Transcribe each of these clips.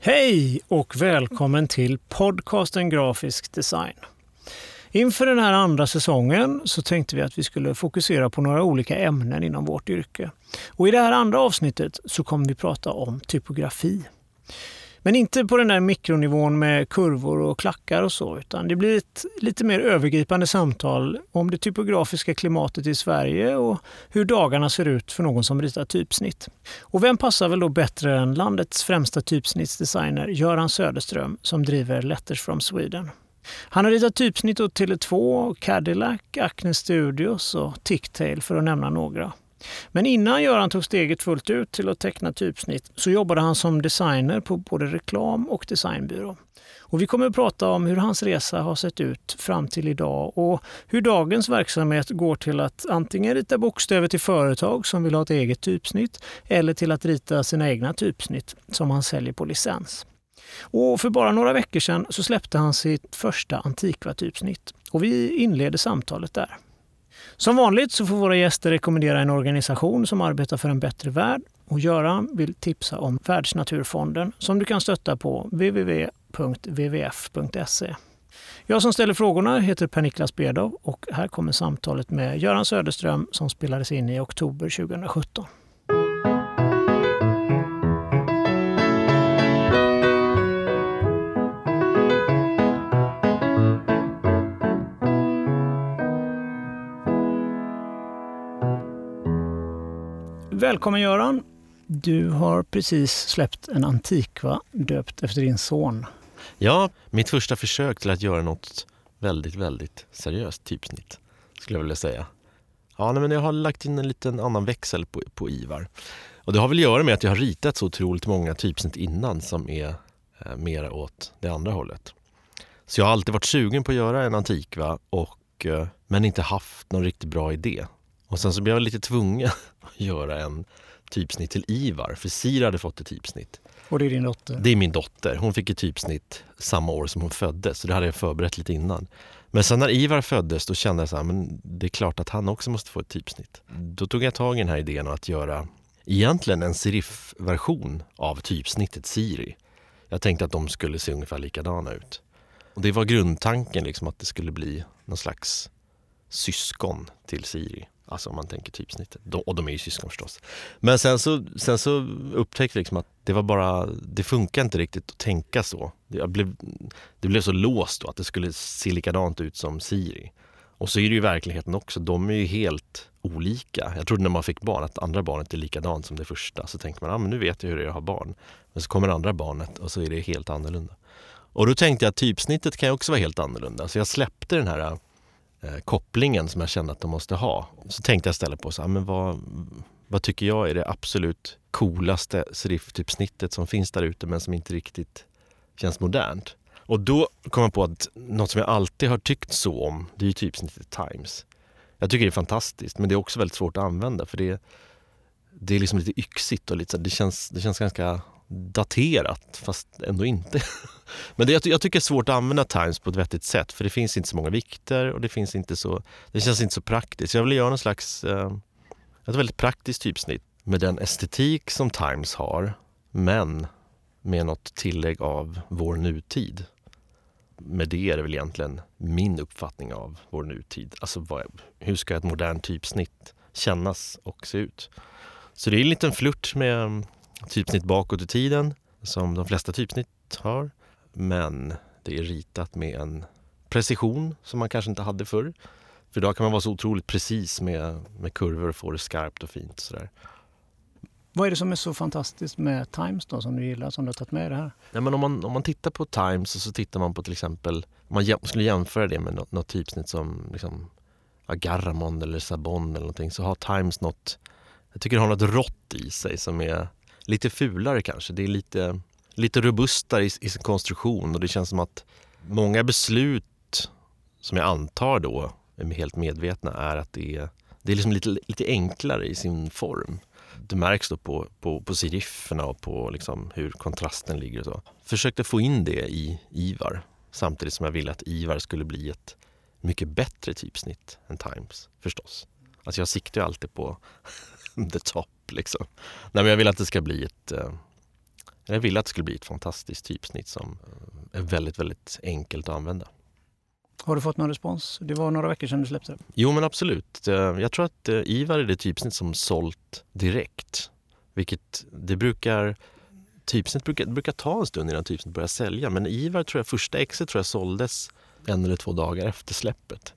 Hej och välkommen till podcasten Grafisk design. Inför den här andra säsongen så tänkte vi att vi skulle fokusera på några olika ämnen inom vårt yrke. Och I det här andra avsnittet så kommer vi prata om typografi. Men inte på den där mikronivån med kurvor och klackar och så, utan det blir ett lite mer övergripande samtal om det typografiska klimatet i Sverige och hur dagarna ser ut för någon som ritar typsnitt. Och vem passar väl då bättre än landets främsta typsnittsdesigner Göran Söderström som driver Letters from Sweden. Han har ritat typsnitt åt Tele2, Cadillac, Acne Studios och Ticktail för att nämna några. Men innan Göran tog steget fullt ut till att teckna typsnitt så jobbade han som designer på både reklam och designbyrå. Och vi kommer att prata om hur hans resa har sett ut fram till idag och hur dagens verksamhet går till att antingen rita bokstäver till företag som vill ha ett eget typsnitt eller till att rita sina egna typsnitt som han säljer på licens. Och för bara några veckor sedan så släppte han sitt första Antikva-typsnitt och vi inleder samtalet där. Som vanligt så får våra gäster rekommendera en organisation som arbetar för en bättre värld och Göran vill tipsa om Världsnaturfonden som du kan stötta på www.wwf.se. Jag som ställer frågorna heter Per-Niklas Bedov och här kommer samtalet med Göran Söderström som spelades in i oktober 2017. Välkommen Göran! Du har precis släppt en Antikva döpt efter din son. Ja, mitt första försök till att göra något väldigt, väldigt seriöst typsnitt skulle jag vilja säga. Ja, men jag har lagt in en liten annan växel på, på Ivar. Och det har väl att göra med att jag har ritat så otroligt många typsnitt innan som är eh, mera åt det andra hållet. Så jag har alltid varit sugen på att göra en antikva och, eh, men inte haft någon riktigt bra idé. Och sen så blev jag lite tvungen att göra en typsnitt till Ivar, för Sira hade fått ett typsnitt. Och det är din dotter? Det är min dotter. Hon fick ett typsnitt samma år som hon föddes, så det hade jag förberett lite innan. Men sen när Ivar föddes då kände jag så här, men det är klart att han också måste få ett typsnitt. Då tog jag tag i den här idén att göra egentligen en serif-version av typsnittet Siri. Jag tänkte att de skulle se ungefär likadana ut. Och det var grundtanken, liksom, att det skulle bli någon slags syskon till Siri. Alltså om man tänker typsnittet. De, och de är ju syskon förstås. Men sen så, sen så upptäckte jag liksom att det var bara, det funkar inte riktigt att tänka så. Det blev, det blev så låst då att det skulle se likadant ut som Siri. Och så är det ju verkligheten också. De är ju helt olika. Jag trodde när man fick barn att andra barnet är likadant som det första. Så tänker man, ah, men nu vet jag hur det är att ha barn. Men så kommer andra barnet och så är det helt annorlunda. Och då tänkte jag att typsnittet kan ju också vara helt annorlunda. Så jag släppte den här eh, kopplingen som jag kände att de måste ha. Så tänkte jag istället på så här, ah, men vad, vad tycker jag är det absolut coolaste seriftypsnittet som finns där ute men som inte riktigt känns modernt. Och då kom jag på att något som jag alltid har tyckt så om, det är ju typsnittet Times. Jag tycker det är fantastiskt men det är också väldigt svårt att använda för det, det är liksom lite yxigt och lite, det, känns, det känns ganska daterat fast ändå inte. Men det, jag, tycker det är svårt att använda Times på ett vettigt sätt för det finns inte så många vikter och det finns inte så, det känns inte så praktiskt. Jag vill göra någon slags, eh, ett väldigt praktiskt typsnitt med den estetik som Times har men med något tillägg av vår nutid. Med det är det väl egentligen min uppfattning av vår nutid. Alltså vad, hur ska ett modernt typsnitt kännas och se ut? Så det är en liten flört med typsnitt bakåt i tiden som de flesta typsnitt har. Men det är ritat med en precision som man kanske inte hade förr. För idag kan man vara så otroligt precis med, med kurvor och få det skarpt och fint. Sådär. Vad är det som är så fantastiskt med Times då, som du gillar, som du har tagit med i det här? Ja, men om, man, om man tittar på Times och så tittar man på till exempel, om man skulle jämföra det med något, något typsnitt som liksom, Garamond eller Sabon eller någonting så har Times något, jag tycker det har något rått i sig som är lite fulare kanske. Det är lite, lite robustare i, i sin konstruktion och det känns som att många beslut som jag antar då är helt medvetna är att det är, det är liksom lite, lite enklare i sin form. Det märks då på, på, på serifferna och på liksom hur kontrasten ligger och så. Försökte få in det i Ivar samtidigt som jag ville att Ivar skulle bli ett mycket bättre typsnitt än Times förstås. Alltså jag siktar ju alltid på the top liksom. Nej, men jag vill att det ska bli ett, eh, Jag ville att det skulle bli ett fantastiskt typsnitt som eh, är väldigt, väldigt enkelt att använda. Har du fått någon respons? Det var några veckor sedan du släppte det. Jo men absolut. Jag tror att eh, Ivar är det typsnitt som sålt direkt. Vilket det brukar typsnitt brukar, det brukar ta en stund innan typsnitt börjar sälja. Men Ivar tror jag, första exet tror jag såldes en eller två dagar efter släppet.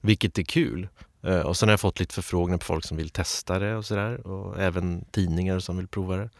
Vilket är kul. Eh, och sen har jag fått lite förfrågningar på folk som vill testa det och sådär. Och även tidningar som vill prova det.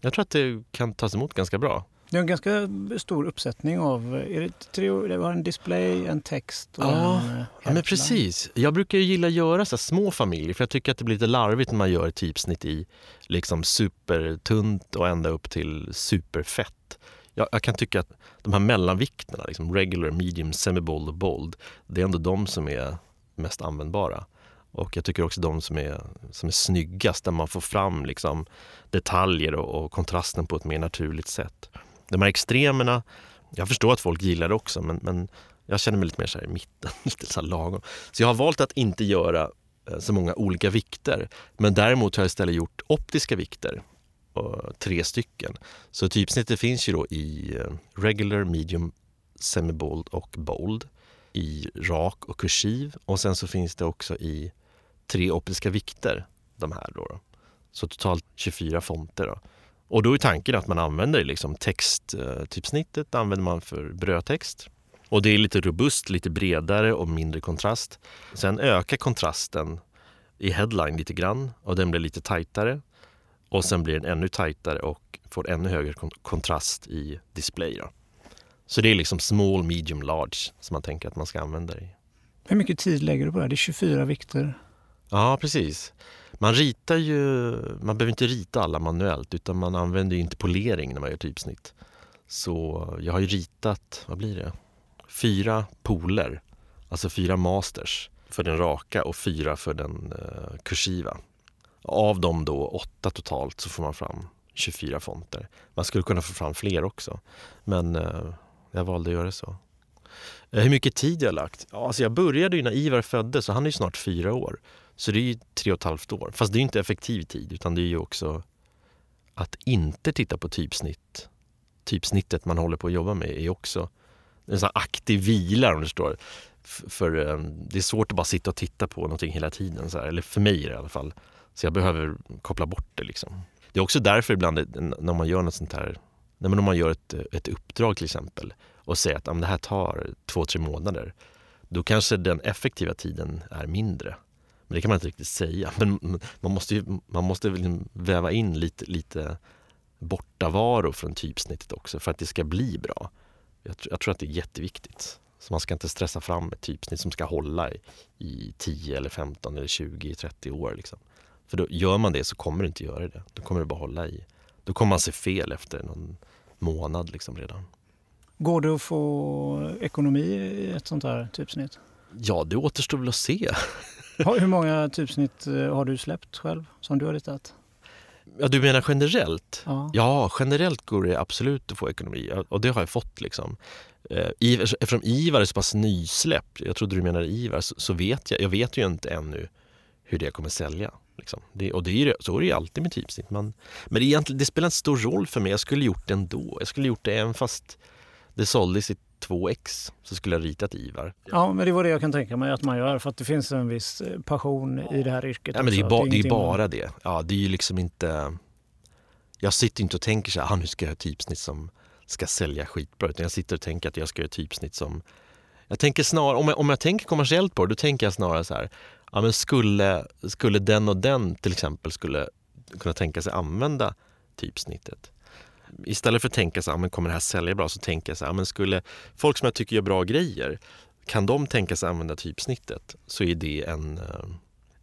Jag tror att det kan tas emot ganska bra. Det är en ganska stor uppsättning av, är det tre, det var en display, en text och ja, en eh, ja, men precis. Jag brukar gilla att göra så små familjer för jag tycker att det blir lite larvigt när man gör typsnitt i liksom supertunt och ända upp till superfett. Jag, jag kan tycka att de här mellanvikterna, liksom regular, medium, semi-bold och bold, det är ändå de som är mest användbara. Och jag tycker också de som är, som är snyggast, där man får fram liksom detaljer och, och kontrasten på ett mer naturligt sätt. De här extremerna, jag förstår att folk gillar det också men, men jag känner mig lite mer så här i mitten, lite så lagom. Så jag har valt att inte göra eh, så många olika vikter. Men däremot har jag istället gjort optiska vikter, tre stycken. Så typsnittet finns ju då i eh, regular, medium, semi-bold och bold. I rak och kursiv och sen så finns det också i tre optiska vikter, de här då. Så totalt 24 fonter. Då. Och då är tanken att man använder liksom texttypsnittet eh, använder man för brödtext. Och det är lite robust, lite bredare och mindre kontrast. Sen ökar kontrasten i headline lite grann och den blir lite tajtare. Och sen blir den ännu tajtare och får ännu högre kontrast i display. Då. Så det är liksom small, medium, large som man tänker att man ska använda det i. Hur mycket tid lägger du på det? Det är 24 vikter. Ja, precis. Man ritar ju, man behöver inte rita alla manuellt utan man använder interpolering när man gör typsnitt. Så jag har ju ritat, vad blir det? Fyra poler, alltså fyra masters för den raka och fyra för den eh, kursiva. Av dem då åtta totalt så får man fram 24 fonter. Man skulle kunna få fram fler också, men eh, jag valde att göra så. Eh, hur mycket tid jag har lagt? Ja, alltså jag började ju när Ivar föddes, så han är ju snart fyra år. Så det är ju tre och ett halvt år. Fast det är ju inte effektiv tid utan det är ju också att inte titta på typsnitt. Typsnittet man håller på att jobba med är också en sån aktiv vila om du förstår. För eh, det är svårt att bara sitta och titta på någonting hela tiden. Så här. Eller för mig i alla fall. Så jag behöver koppla bort det. Liksom. Det är också därför ibland eh, när man gör något sånt här, om man gör ett, ett uppdrag till exempel och säger att det här tar två, tre månader. Då kanske den effektiva tiden är mindre. Men det kan man inte riktigt säga. Men man måste, ju, man måste liksom väva in lite, lite bortavaro från typsnittet också för att det ska bli bra. Jag, jag, tror att det är jätteviktigt. Så man ska inte stressa fram ett typsnitt som ska hålla i, i 10 eller 15 eller 20, 30 år. Liksom. För då gör man det så kommer det inte göra det. Då kommer det bara hålla i. Då kommer man se fel efter någon månad liksom redan. Går det att få ekonomi i ett sånt här typsnitt? Ja, det återstår väl att se. Hur många typsnitt eh, har du släppt själv som du har ritat? Ja, du menar generellt? Ja. ja, generellt går det absolut att få ekonomi och det har jag fått. Liksom. Eh, eftersom Ivar är så pass nysläppt, jag trodde du menade Ivar, så, så, vet jag, jag vet ju inte ännu hur det kommer sälja. Liksom. Det, och det är, så är det ju alltid med typsnitt. Man, men det, det spelar inte stor roll för mig, jag skulle gjort det ändå. Jag skulle gjort det även fast det såldes i 2x så skulle jag ritat Ivar. Ja, men det var det jag kan tänka mig att man gör för att det finns en viss eh, passion i det här yrket. Ja, men det är, ba, det är bara det. Ja, det är ju liksom inte... Jag sitter inte och tänker så här, ah, nu ska jag göra typsnitt som ska sälja skitbra. Utan jag sitter och tänker att jag ska göra typsnitt som... Jag tänker snarare, om jag, om jag tänker kommersiellt på det, då tänker jag snarare så här, ja men skulle, skulle den och den till exempel skulle kunna tänka sig använda typsnittet istället för att tänka så här, men kommer det här sälja bra? Så tänker jag så här, men skulle folk som jag tycker gör bra grejer, kan de tänka sig använda typsnittet så är det en, eh,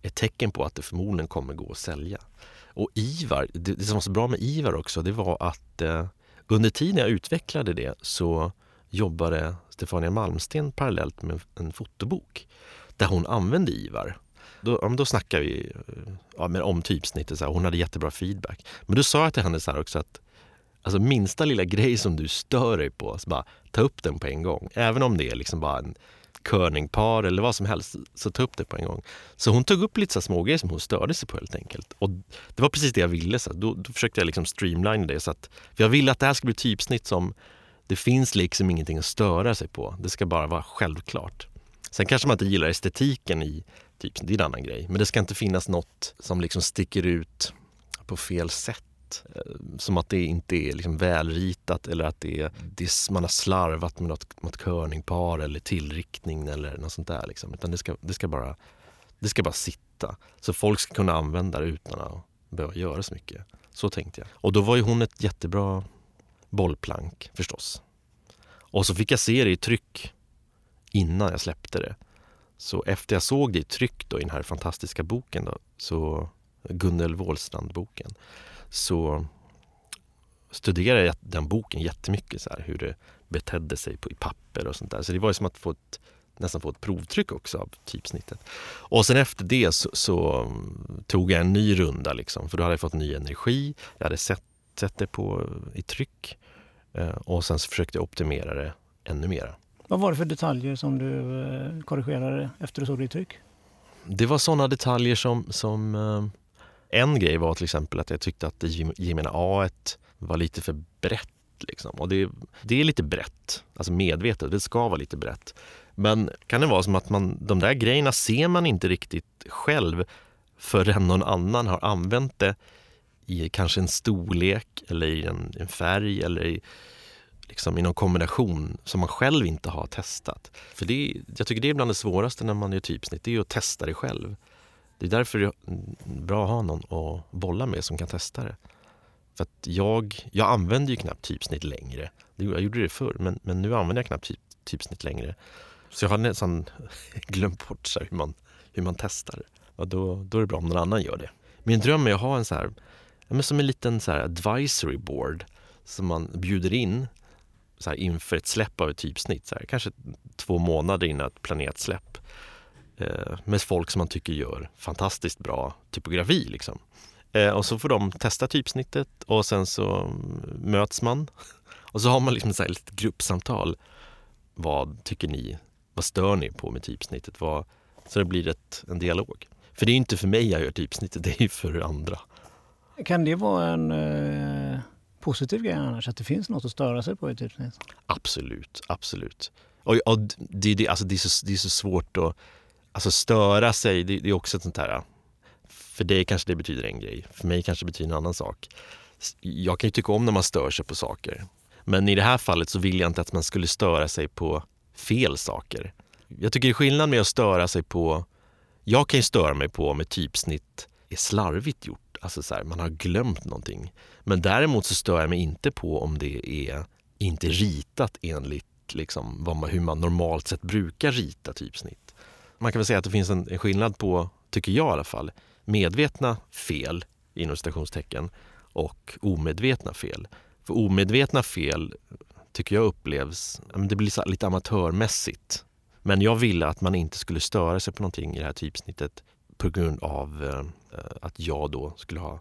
ett tecken på att det förmodligen kommer gå att sälja. Och Ivar, det, det som var så bra med Ivar också, det var att eh, under tiden jag utvecklade det så jobbade Stefania Malmsten parallellt med en fotobok där hon använde Ivar. Då, ja, då snackade vi eh, ja, men om typsnittet, så här, hon hade jättebra feedback. Men då sa jag till henne så här också att Alltså minsta lilla grej som du stör dig på, så bara ta upp den på en gång. Även om det är liksom bara en körningpar eller vad som helst, så ta upp det på en gång. Så hon tog upp lite så smågrejer som hon störde sig på helt enkelt. Och det var precis det jag ville. Så då, då försökte jag liksom streamline det. Så att, för jag ville att det här skulle bli typsnitt som det finns liksom ingenting att störa sig på. Det ska bara vara självklart. Sen kanske man inte gillar estetiken i typ, det är en annan grej. Men det ska inte finnas något som liksom sticker ut på fel sätt eh, som att det inte är liksom välritat eller att det är, det är, man har slarvat med något, något körningpar eller tillriktning eller något sånt där. Liksom. Utan det ska, det, ska bara, det ska bara sitta. Så folk ska kunna använda det utan att behöva göra så mycket. Så tänkte jag. Och då var ju hon ett jättebra bollplank förstås. Och så fick jag se det i tryck innan jag släppte det. Så efter jag såg det i tryck då, i den här fantastiska boken då, så Gunnel Wåhlstrand-boken så studerade jag den boken jättemycket, så här, hur det betedde sig på, i papper och sånt där. Så det var ju som att få ett, nästan få ett provtryck också av typsnittet. Och sen efter det så, så mm, tog jag en ny runda, liksom, för då hade jag fått ny energi. Jag hade sett, sett det på, i tryck eh, och sen så försökte jag optimera det ännu mera. Vad var det för detaljer som du eh, korrigerade efter du såg det i tryck? Det var sådana detaljer som, som eh, en grej var till exempel att jag tyckte att det gemena A var lite för brett. Liksom. Och det, det är lite brett, alltså medvetet, det ska vara lite brett. Men kan det vara som att man, de där grejerna ser man inte riktigt själv förrän någon annan har använt det i kanske en storlek eller i en, en färg eller i, liksom i någon kombination som man själv inte har testat. För det, jag tycker det är bland det svåraste när man gör typsnitt, det är att testa det själv. Det är därför det är bra att ha någon att bolla med som kan testa det. För att jag, jag använder ju knappt typsnitt längre. Jag gjorde det förr, men, men nu använder jag knappt typ, typsnitt längre. Så jag har nästan glömt bort så hur, man, hur man testar. Ja, då, då är det bra om någon annan gör det. Min dröm är att ha en så här, men som en liten så här advisory board som man bjuder in så här inför ett släpp av ett typsnitt. Så här, kanske två månader innan ett planerat släpp eh, med folk som man tycker gör fantastiskt bra typografi. Liksom. Eh, och så får de testa typsnittet och sen så mm, möts man och så har man liksom ett gruppsamtal. Vad tycker ni? Vad stör ni på med typsnittet? Vad, så det blir ett, en dialog. För det är inte för mig jag gör typsnittet, det är för andra. Kan det vara en eh, positiv grej annars, att det finns något att störa sig på i typsnitt? Absolut, absolut. Och, och det, det, alltså det, är så, det är så svårt att Alltså störa sig, det, det är också ett sånt här... För dig kanske det betyder en grej, för mig kanske det betyder en annan sak. Jag kan ju tycka om när man stör sig på saker. Men i det här fallet så vill jag inte att man skulle störa sig på fel saker. Jag tycker det är skillnad med att störa sig på... Jag kan ju störa mig på om ett typsnitt är slarvigt gjort. Alltså så här, man har glömt någonting. Men däremot så stör jag mig inte på om det är inte ritat enligt liksom, vad man, hur man normalt sett brukar rita typsnitt man kan väl säga att det finns en, en skillnad på, tycker jag i alla fall, medvetna fel inom citationstecken och omedvetna fel. För omedvetna fel tycker jag upplevs, det blir lite amatörmässigt. Men jag ville att man inte skulle störa sig på någonting i det här typsnittet på grund av eh, att jag då skulle ha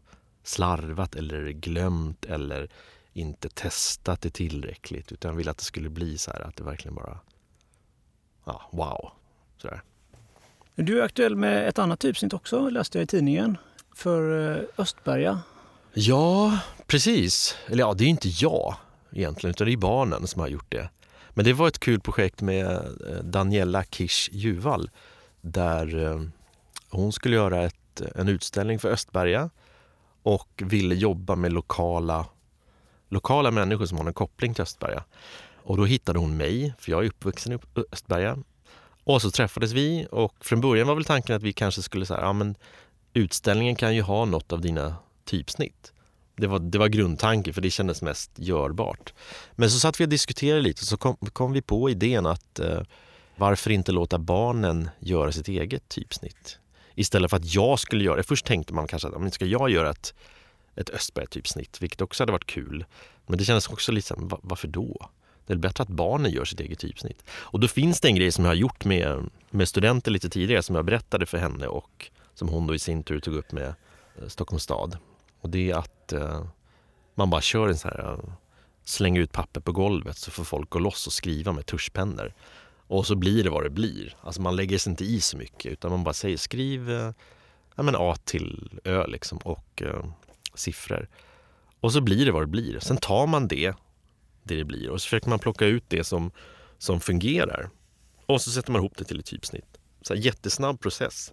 slarvat eller glömt eller inte testat det tillräckligt. Utan ville att det skulle bli så här att det verkligen bara, ja, wow. Sådär. Du är aktuell med ett annat typsnitt också, läste jag i tidningen, för eh, Östberga. Ja, precis. Eller ja, det är inte jag egentligen, utan det är barnen som har gjort det. Men det var ett kul projekt med eh, Daniela Kish Juval där eh, hon skulle göra ett, en utställning för Östberga och ville jobba med lokala, lokala människor som har en koppling till Östberga. Och då hittade hon mig, för jag är uppvuxen i Östberga och så träffades vi och från början var väl tanken att vi kanske skulle säga, ja men utställningen kan ju ha något av dina typsnitt. Det var, det var grundtanken för det kändes mest görbart. Men så satt vi och diskuterade lite och så kom, kom vi på idén att eh, varför inte låta barnen göra sitt eget typsnitt? Istället för att jag skulle göra det. Först tänkte man kanske att ska jag göra ett, ett Östberg-typsnitt, vilket också hade varit kul. Men det kändes också lite så varför då? Det är bättre att barnen gör sitt eget typsnitt. Och då finns det en grej som jag har gjort med, med studenter lite tidigare som jag berättade för henne och som hon då i sin tur tog upp med eh, Stockholms stad. Och det är att eh, man bara kör en sån här, eh, slänger ut papper på golvet så får folk gå loss och skriva med tuschpennor. Och så blir det vad det blir. Alltså man lägger sig inte i så mycket utan man bara säger skriv eh, ja, men A till Ö liksom och eh, siffror. Och så blir det vad det blir. Sen tar man det, det det blir och så försöker man plocka ut det som, som fungerar. Och så sätter man ihop det till ett typsnitt. Så här, jättesnabb process.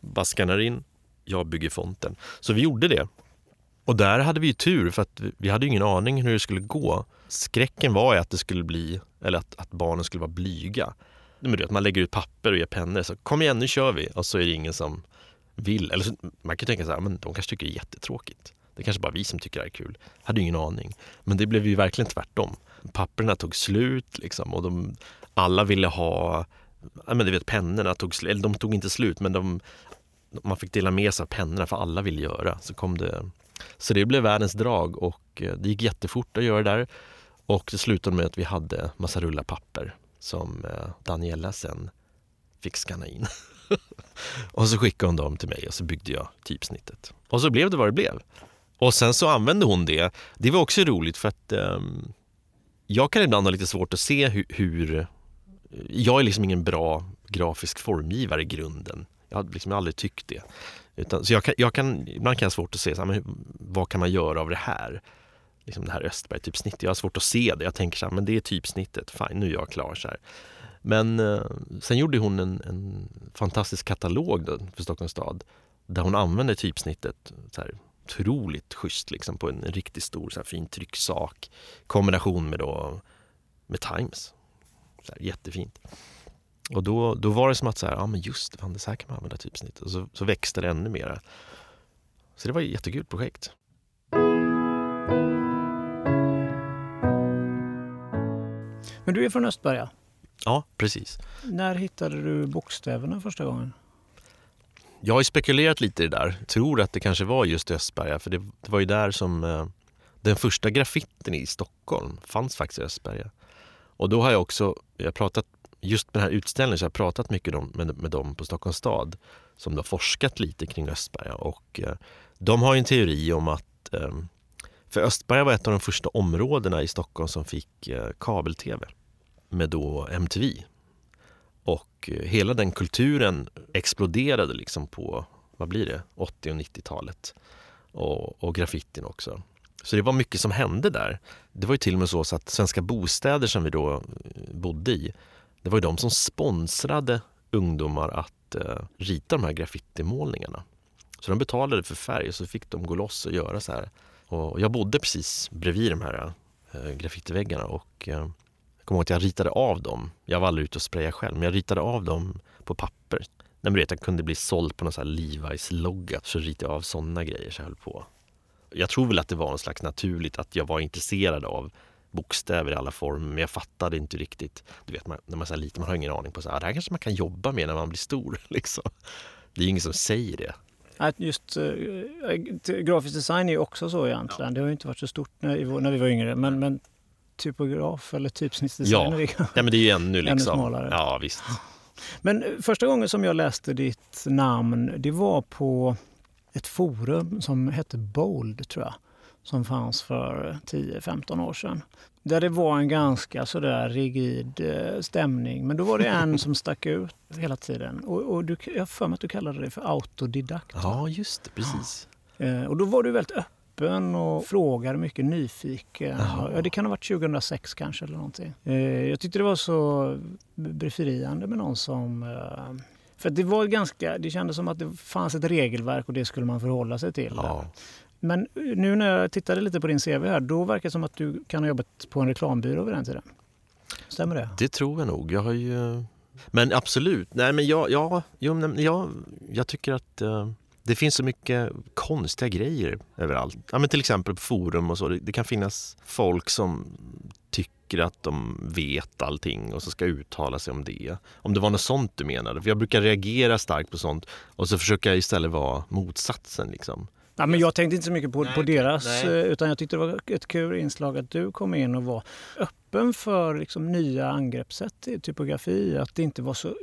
Bara skannar in, jag bygger fonten. Så vi gjorde det. Och där hade vi ju tur för att vi hade ingen aning hur det skulle gå. Skräcken var ju att det skulle bli, eller att, att barnen skulle vara blyga. Men du vet, man lägger ut papper och ger pennor. Så kom igen, nu kör vi. Och så är det ingen som vill. Eller så, man kan tänka så här, men de kanske tycker det är jättetråkigt. Det är kanske bara vi som tycker det är kul. Hade ingen aning. Men det blev ju verkligen tvärtom. Papperna tog slut liksom, och de, alla ville ha men du vet, pennorna tog slut. Eller de tog inte slut, men de, man fick dela med sig av pennorna för alla ville göra. Så, kom det, så det blev världens drag och eh, det gick jättefort att göra det där. Och det slutade med att vi hade massa rullar papper som eh, Daniela sen fick skanna in. och så skickade hon dem till mig och så byggde jag typsnittet. Och så blev det vad det blev. Och sen så använde hon det. Det var också roligt för att um, jag kan ibland ha lite svårt att se hur, hur jag är liksom ingen bra grafisk formgivare i grunden. Jag har liksom aldrig tyckt det. Utan, så jag kan, jag kan, ibland kan jag ha svårt att se så här, men vad kan man göra av det här. Liksom det här Östberg-typsnittet. Jag har svårt att se det. Jag tänker så här, men det är typsnittet. Fine, nu är jag klar. Så här. Men eh, sen gjorde hon en, en fantastisk katalog då, för Stockholms stad där hon använde typsnittet så här, otroligt schysst liksom, på en riktigt stor så här, fin trycksak. kombination med, då, med Times. Så här, jättefint. Och då, då var det som att så här, ja men just det, så här kan man använda typsnitt. Och så, så växte det ännu mera. Så det var ett jättekul projekt. Men du är från Östberga? Ja, precis. När hittade du bokstäverna första gången? Jag har spekulerat lite i det där. Tror att det kanske var just Östberga, för det, det var ju där som eh, den första graffiten i Stockholm fanns faktiskt i Östberga. Och då har jag också, jag pratat, just med den här utställningen så har jag pratat mycket med, med dem på Stockholms stad som har forskat lite kring Östberga och eh, de har en teori om att eh, för Östberga var ett av de första områdena i Stockholm som fick eh, kabel-tv med då MTV. Och eh, hela den kulturen exploderade liksom på, vad blir det, 80 och 90-talet. Och, och graffitin också. Så det var mycket som hände där. Det var ju till och med så att Svenska Bostäder som vi då eh, bodde i, det var ju de som sponsrade ungdomar att eh, rita de här graffitimålningarna. Så de betalade för färg och så fick de gå loss och göra så här. Och jag bodde precis bredvid de här eh, graffitiväggarna och eh, jag kommer ihåg att jag ritade av dem. Jag var aldrig ute och sprayade själv, men jag ritade av dem på papper. När vet, jag kunde bli såld på någon sån här Levi's-logga så ritade jag av sådana grejer så jag höll på jag tror väl att det var en slags naturligt att jag var intresserad av bokstäver i alla former, men jag fattade inte riktigt. Du vet, man, när man är liten, man har ingen aning på så här, det här kanske man kan jobba med när man blir stor. Liksom. Det är ingen som säger det. Just äh, grafisk design är ju också så egentligen. Ja. Det har ju inte varit så stort när, när vi var yngre. Men, men typograf eller typsnittsdesign ja. ja, men det är ju ännu, liksom. ännu smalare. Ja, visst. Men första gången som jag läste ditt namn, det var på ett forum som hette Bold, tror jag, som fanns för 10-15 år sedan. Där det var en ganska sådär rigid eh, stämning. Men då var det en som stack ut hela tiden. Och, och du, jag har för mig att du kallade det för autodidakt. Ja, just det. Precis. Ja. Och då var du väldigt öppen och frågade mycket nyfiken. Ja, det kan ha varit 2006 kanske eller någonting. Eh, jag tyckte det var så befriande med någon som eh, för det var ganska, det kändes som att det fanns ett regelverk och det skulle man förhålla sig till. Ja. Men nu när jag tittade lite på din CV här, då verkar det som att du kan ha jobbat på en reklambyrå vid den tiden. Stämmer det? Det tror jag nog. Jag har ju... Men absolut. Nej, men jag, jag, jag, jag tycker att eh, det finns så mycket konstiga grejer överallt. Ja, men till exempel på forum och så. Det, det kan finnas folk som tycker att de vet allting och så ska uttala sig om det. Om det var något sånt du menade. För jag brukar reagera starkt på sånt och så försöker jag istället vara motsatsen. Liksom. Ja, men jag tänkte inte så mycket på, nej, på deras, nej. Eh, utan jag tyckte det var ett kul inslag att du kom in och var öppen för liksom, nya angreppssätt i typografi. Att det inte var så...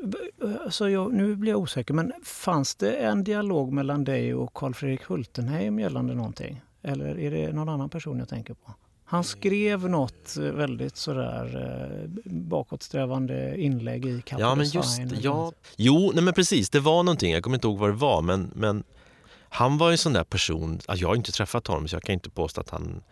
Alltså jag, nu blir jag osäker, men fanns det en dialog mellan dig och Carl Fredrik Hultenheim gällande någonting? Eller är det någon annan person jag tänker på? Han skrev något väldigt sådär bakåtsträvande inlägg i Kappa Ja, men Design. just ja. Jo, nej men precis, det var någonting, jag kommer inte ihåg vad det var, men, men han var ju en sån där person, alltså jag har inte träffat honom så jag kan inte påstå att han...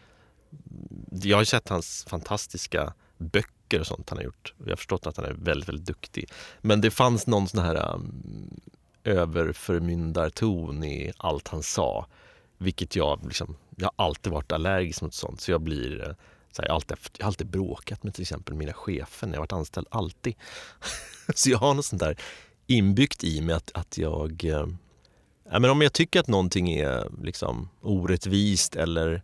Jag har ju sett hans fantastiska böcker och sånt han har gjort. Jag har förstått att han är väldigt, väldigt duktig. Men det fanns någon sån här um, överförmyndarton i allt han sa. Vilket jag liksom, jag har alltid varit allergisk mot sånt. Så jag blir eh, så här, jag, har alltid, jag har alltid bråkat med till exempel mina chefer när jag varit anställd. Alltid. så jag har något sånt där inbyggt i mig att, att jag... Eh, Ja, men om jag tycker att någonting är liksom orättvist eller,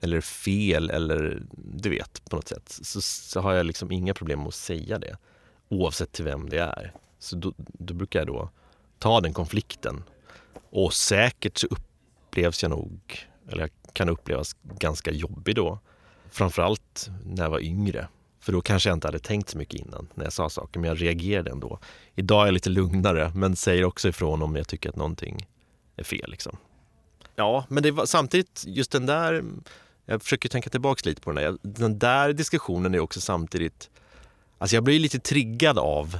eller fel eller du vet på något sätt så, så har jag liksom inga problem med att säga det. Oavsett till vem det är. Så då, då brukar jag då ta den konflikten. Och säkert så upplevs jag nog, eller kan upplevas ganska jobbig då. Framförallt när jag var yngre. För då kanske jag inte hade tänkt så mycket innan när jag sa saker, men jag reagerade ändå. Idag är jag lite lugnare, men säger också ifrån om jag tycker att någonting är fel. Liksom. Ja, men det var samtidigt just den där, jag försöker tänka tillbaka lite på den där, den där diskussionen är också samtidigt, alltså jag blir lite triggad av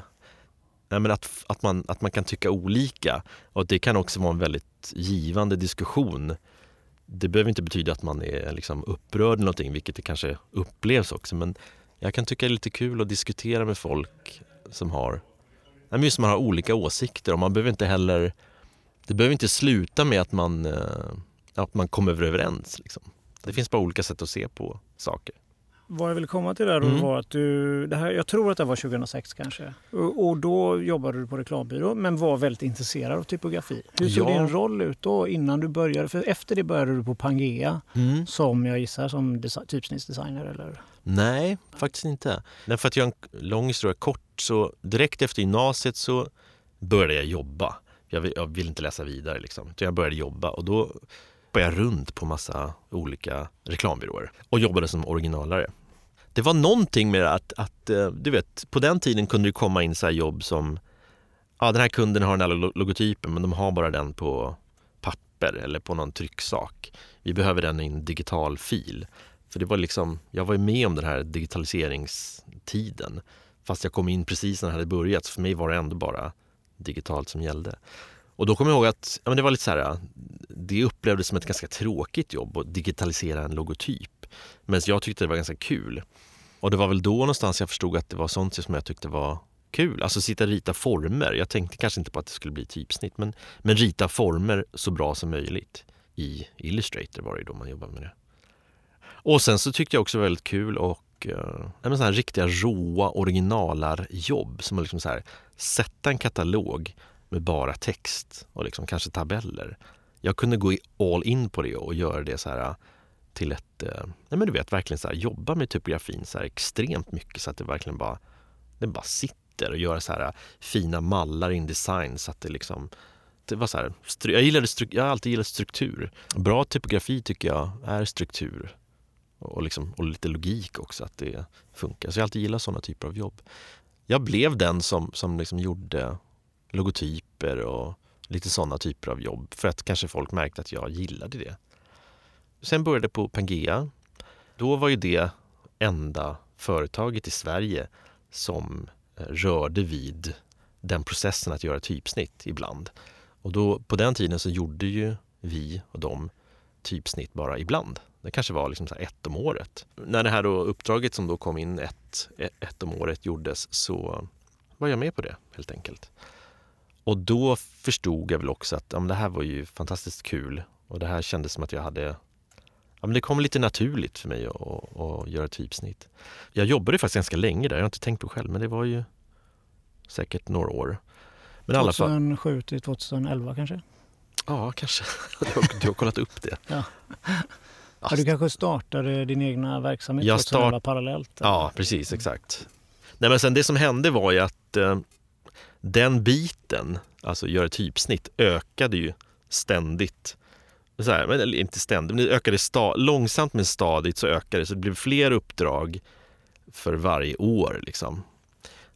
Nej, men att, att, man, att man kan tycka olika och det kan också vara en väldigt givande diskussion. Det behöver inte betyda att man är liksom upprörd eller någonting, vilket det kanske upplevs också. Men jag kan tycka det är lite kul att diskutera med folk som har, just man har olika åsikter och man behöver inte heller, det behöver inte sluta med att man, eh, att man kommer överens. Liksom. Det finns bara olika sätt att se på saker. Vad jag ville komma till där Mm. var att du, det här, jag tror att det var 2006 kanske, och, och då jobbade du på reklambyrå men var väldigt intresserad av typografi. Hur såg Ja. din roll ut då innan du började? För efter det började du på Pangea som jag gissar som desi- typsnittsdesigner eller? Nej, faktiskt inte. Nej, för att göra en lång historia kort, så direkt efter gymnasiet så började jag jobba. Jag vill, jag vill inte läsa vidare liksom. Så jag började jobba och då började jag runt på massa olika reklambyråer och jobbade som originalare. Det var någonting med att, att eh, du vet, på den tiden kunde det komma in så här jobb som ja, den här kunden har den här logotypen men de har bara den på papper eller på någon trycksak. Vi behöver den i en digital fil. För det var liksom, jag var ju med om den här digitaliseringstiden. Fast jag kom in precis när det hade börjat. Så för mig var det ändå bara digitalt som gällde. Och då kommer jag ihåg att ja, men det var lite så här, det upplevdes som ett ganska tråkigt jobb att digitalisera en logotyp. Men jag tyckte det var ganska kul. Och det var väl då någonstans jag förstod att det var sånt som jag tyckte var kul. Alltså sitta och rita former. Jag tänkte kanske inte på att det skulle bli typsnitt men, men rita former så bra som möjligt. I Illustrator var det då man jobbade med det. Och sen så tyckte jag också väldigt kul och uh, så här riktiga råa originalarjobb som att liksom så här, sätta en katalog med bara text och liksom kanske tabeller. Jag kunde gå all in på det och göra det så här eh, till ett, eh, nej men du vet verkligen så här, jobba med typografin så här extremt mycket så att det verkligen bara, det bara sitter och göra så här eh, fina mallar i design så att det liksom det var så här, jag, gillade jag har alltid gillat struktur. Bra typografi tycker jag är struktur och, liksom, och lite logik också, att det funkar. Så jag har alltid gillat sådana typer av jobb. Jag blev den som, som liksom gjorde logotyper och lite sådana typer av jobb för att kanske folk märkte att jag gillade det. Sen började på Pangea. Då var ju det enda företaget i Sverige som eh, rörde vid den processen att göra typsnitt ibland. Och då, på den tiden så gjorde ju vi och de typsnitt bara ibland. Det kanske var liksom så ett om året. När det här då uppdraget som då kom in ett, ett om året gjordes så var jag med på det helt enkelt. Och då förstod jag väl också att ja, men det här var ju fantastiskt kul och det här kändes som att jag hade ja, men det kom lite naturligt för mig att, att, att göra typsnitt. Jag jobbade faktiskt ganska länge där, jag har inte tänkt på själv, men det var ju säkert några år. Men i alla fall, 2007 till 2011 kanske? ja kanske. Du har, du har kollat upp det. Ja. Ja, du kanske startade din egna verksamhet Jag 2011 parallellt? Ja, precis, exakt. Nej, men sen det som hände var ju att eh, den biten, alltså göra typsnitt, ökade ju ständigt. Så här, men, eller inte ständigt, men det ökade sta- långsamt men stadigt så ökade det. Så det blev fler uppdrag för varje år. Liksom.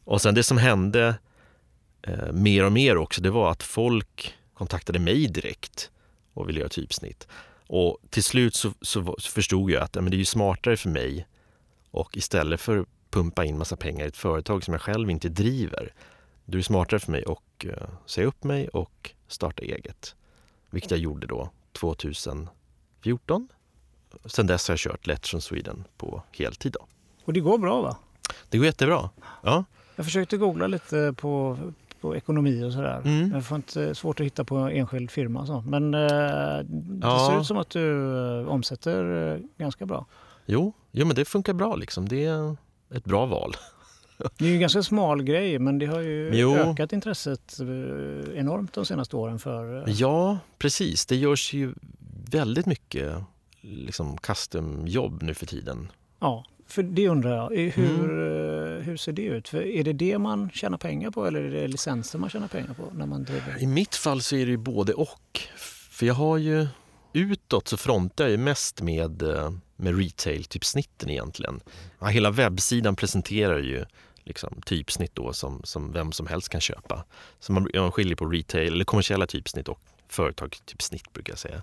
Och sen det som hände eh, mer och mer också, det var att folk kontaktade mig direkt och ville göra typsnitt. Och till slut så, så, förstod jag att men det är ju smartare för mig och istället för att pumpa in massa pengar i ett företag som jag själv inte driver, då är det smartare för mig att uh, säga upp mig och starta eget. Vilket jag gjorde då 2014. Sen dess har jag kört Let's from Sweden på heltid. Då. Och det går bra va? Det går jättebra. Ja. Jag försökte googla lite på, på ekonomi och sådär. Mm. Jag får inte svårt att hitta på enskild firma. Så. Men eh, det Ja. ser ut som att du eh, omsätter eh, ganska bra. Jo, jo, men det funkar bra liksom. Det är ett bra val. Det är ju en ganska smal grej men det har ju Jo. ökat intresset eh, enormt de senaste åren för... eh, Ja, precis. Det görs ju väldigt mycket liksom custom-jobb nu för tiden. Ja, för det undrar jag. Hur, Mm. eh, hur ser det ut? För är det det man tjänar pengar på eller är det licenser man tjänar pengar på när man driver? I mitt fall så är det ju både och. För jag har ju utåt så frontar jag ju mest med, eh, med retail-typsnitten egentligen. Ja, hela webbsidan presenterar ju liksom typsnitt då som, som vem som helst kan köpa. Så man, man skiljer på retail eller kommersiella typsnitt och företagstypsnitt brukar jag säga.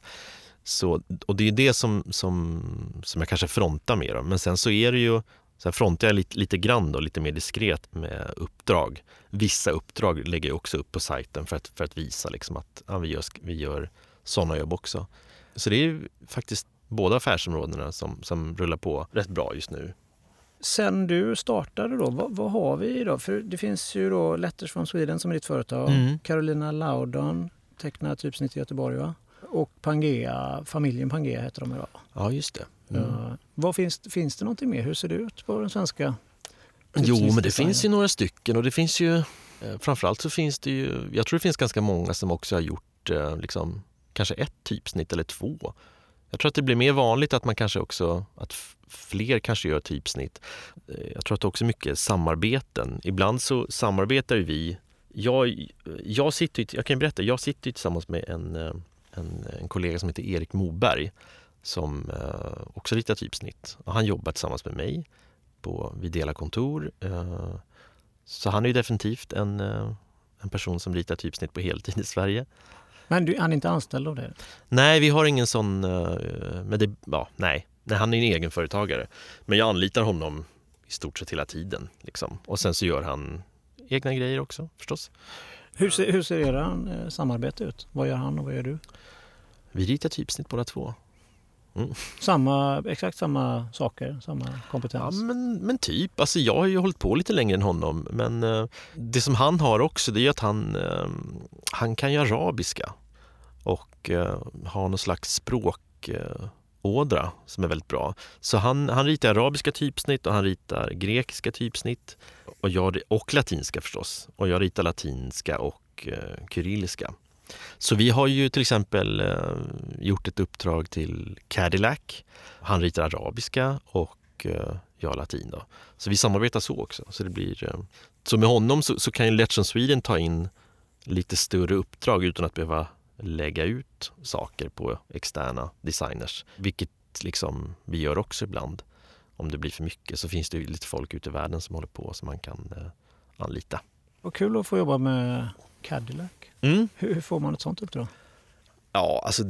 Så, och det är det som, som, som jag kanske frontar mer om. Men sen så är det ju Sen frontar jag lite, lite grann då, lite mer diskret med uppdrag. Vissa uppdrag lägger jag också upp på sajten för att, för att visa liksom att ja, vi gör, vi gör sådana jobb också. Så det är ju faktiskt båda affärsområdena som, som rullar på rätt bra just nu. Sen du startade då, vad, vad har vi då? För det finns ju då Letters from Sweden som är ditt företag. Mm. Carolina Laudon tecknar typsnitt i Göteborg va? Och Pangea, familjen Pangea heter de idag. Ja, just det. Mm. Eh, vad finns, finns det någonting mer? Hur ser det ut på den svenska Jo, men det finns ju några stycken och det finns ju eh, framförallt så finns det ju, jag tror det finns ganska många som också har gjort eh, liksom, kanske ett typsnitt eller två. Jag tror att det blir mer vanligt att man kanske också, att fler kanske gör typsnitt. Jag tror att det också är mycket samarbeten. Ibland så samarbetar ju vi. Jag, jag, sitter, jag kan berätta, jag sitter tillsammans med en, en, en kollega som heter Erik Moberg som eh, också ritar typsnitt. Och han jobbar tillsammans med mig på, vi delar kontor. Eh, så han är definitivt en, eh, en person som ritar typsnitt på heltid i Sverige. Men du, han är inte anställd av det? Nej, vi har ingen sån... Men det, ja, nej. nej, han är en egenföretagare. Men jag anlitar honom i stort sett hela tiden. Liksom. Och sen så gör han egna grejer också förstås. Hur ser, hur ser era eh, samarbete ut? Vad gör han och vad gör du? Vi ritar typsnitt båda två. Samma, exakt samma saker, samma Ja, kompetens? men, men typ. Alltså jag har ju hållit på lite längre än honom. Men eh, det som han har också det är att han, eh, han kan ju arabiska. Och eh, har någon slags språkådra ådra som är väldigt bra. Så han, han ritar arabiska typsnitt och han ritar grekiska typsnitt. Och, jag, och latinska förstås. Och jag ritar latinska och eh, kyrilliska. Så vi har ju till exempel eh, gjort ett uppdrag till Cadillac. Han ritar arabiska och eh, jag latin. Då. Så vi samarbetar så också. Så, det blir, eh, så med honom så, så kan ju Let's Sweden ta in lite större uppdrag utan att behöva lägga ut saker på externa designers. Vilket liksom vi gör också ibland. Om det blir för mycket så finns det lite folk ute i världen som håller på som man kan eh, anlita. Vad kul att få jobba med Cadillac. Mm. Hur, hur får man ett sånt uppdrag? Ja, alltså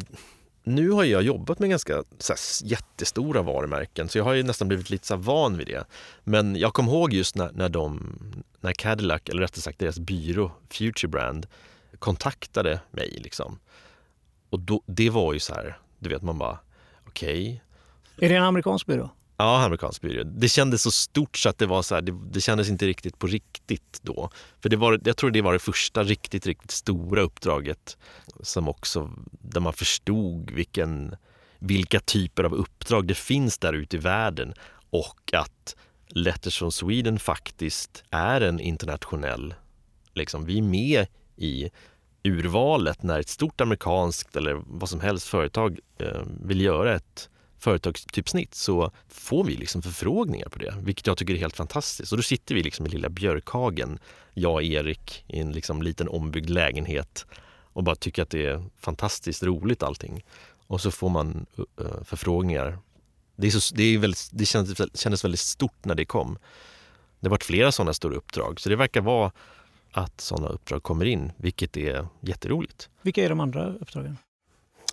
nu har jag jobbat med ganska så här, jättestora varumärken så jag har ju nästan blivit lite så här, van vid det. Men jag kommer ihåg just när, när, de, när Cadillac, eller rättare sagt deras byrå Future Brand kontaktade mig. Liksom. Och då, det var ju så här, du vet man bara okej. Är det en amerikansk byrå? Ja, amerikansk byrå. Det kändes så stort så att det var så här, det, det kändes inte riktigt på riktigt då. För det var, jag tror det var det första riktigt, riktigt stora uppdraget som också, där man förstod vilken, vilka typer av uppdrag det finns där ute i världen och att Letters from Sweden faktiskt är en internationell, liksom, vi är med i urvalet när ett stort amerikanskt eller vad som helst företag eh, vill göra ett företagstypsnitt så får vi liksom förfrågningar på det, vilket jag tycker är helt fantastiskt. Och då sitter vi liksom i lilla Björkhagen, jag och Erik, i en liksom liten ombyggd lägenhet och bara tycker att det är fantastiskt roligt allting. Och så får man eh, förfrågningar. Det, är så, det, är väldigt, det kändes, kändes väldigt stort när det kom. Det har varit flera sådana stora uppdrag, så det verkar vara att sådana uppdrag kommer in, vilket är jätteroligt. Vilka är de andra uppdragen?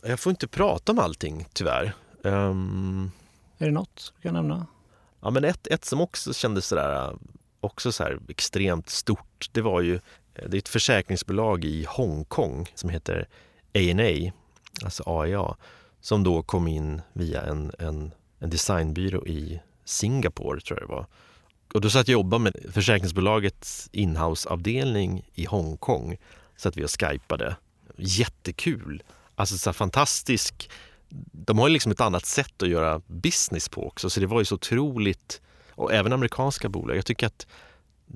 Jag får inte prata om allting tyvärr. Um, är det något du kan nämna? Ja, men ett, ett som också kändes sådär, också så här extremt stort, det var ju det är ett försäkringsbolag i Hongkong som heter A&A, alltså AIA, som då kom in via en, en, en designbyrå i Singapore, tror jag det var. Och då satt jag och jobbade med försäkringsbolagets inhouse-avdelning i Hongkong. Så att vi och skypade. Jättekul! Alltså så fantastisk de har ju liksom ett annat sätt att göra business på också, så det var ju så otroligt... Och även amerikanska bolag. Jag tycker att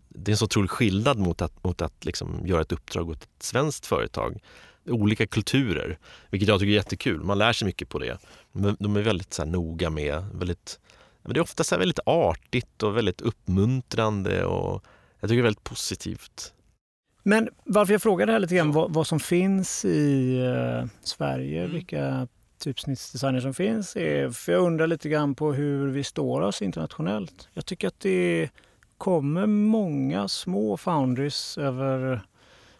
det är en så otrolig skillnad mot att, mot att liksom göra ett uppdrag åt ett svenskt företag. Olika kulturer, vilket jag tycker är jättekul. Man lär sig mycket på det. De är väldigt så noga med... Väldigt, det är ofta så väldigt artigt och väldigt uppmuntrande och jag tycker det är väldigt positivt. Men varför jag frågar det här lite grann, vad, vad som finns i uh, Sverige, mm. vilka typsnittsdesigner som finns. Är, för jag undrar lite grann på hur vi står oss internationellt. Jag tycker att det kommer många små foundries över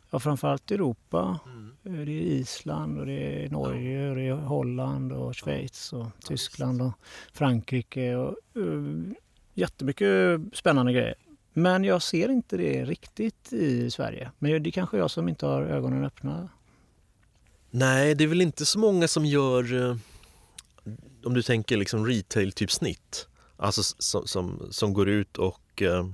ja, framförallt Europa. Mm. Det är Island, och det är Norge, och det är Holland, och Schweiz, och Tyskland och Frankrike. Och, uh, jättemycket spännande grejer. Men jag ser inte det riktigt i Sverige. Men det är kanske jag som inte har ögonen öppna. Nej, det är väl inte så många som gör, eh, om du tänker liksom retail-typsnitt, alltså som, som, som, går ut och eh,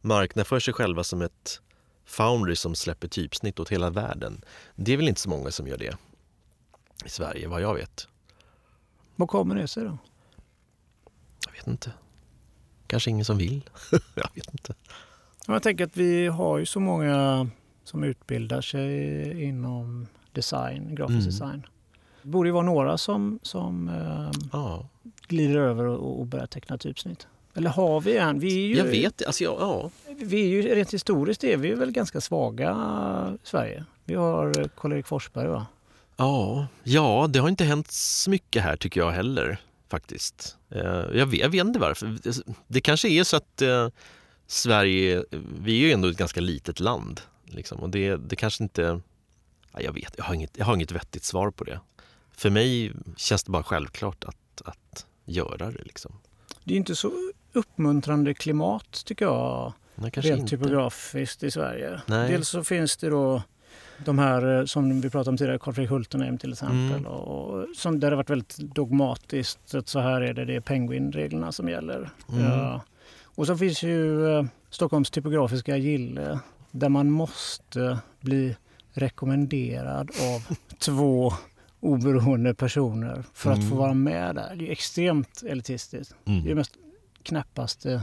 marknadsför sig själva som ett foundry som släpper typsnitt åt hela världen. Det är väl inte så många som gör det i Sverige, vad jag vet. Vad kommer det sig då? Jag vet inte. Kanske ingen som vill. jag vet inte. Jag tänker att vi har ju så många som utbildar sig inom design, grafisk mm. design. Det borde ju vara några som, som eh, ja. glider över och, och börjar teckna typsnitt. Eller har vi en? Vi är ju, jag vet alltså, ja, ja. Vi är ju, rent historiskt är vi väl ganska svaga i Sverige. Vi har Karl-Erik Forsberg va? Ja, ja, det har inte hänt så mycket här tycker jag heller faktiskt. Eh, jag vet, jag vet inte varför. Det kanske är så att eh, Sverige, vi är ju ändå ett ganska litet land. Liksom, och det, det kanske inte jag vet, jag har, inget, jag har inget vettigt svar på det. För mig känns det bara självklart att, att göra det. Liksom. Det är inte så uppmuntrande klimat tycker jag, rent typografiskt i Sverige. Nej. Dels så finns det då de här eh, som vi pratade om tidigare, Carl Fredrik Hultenheim till exempel. Mm. Och, som, där det varit väldigt dogmatiskt att så här är det, det är Penguin-reglerna som gäller. Mm. Ja. Och så finns ju eh, Stockholms typografiska gille där man måste bli rekommenderad av två oberoende personer för att mm. få vara med där. Det är extremt elitistiskt. Mm. Det är det mest knäppaste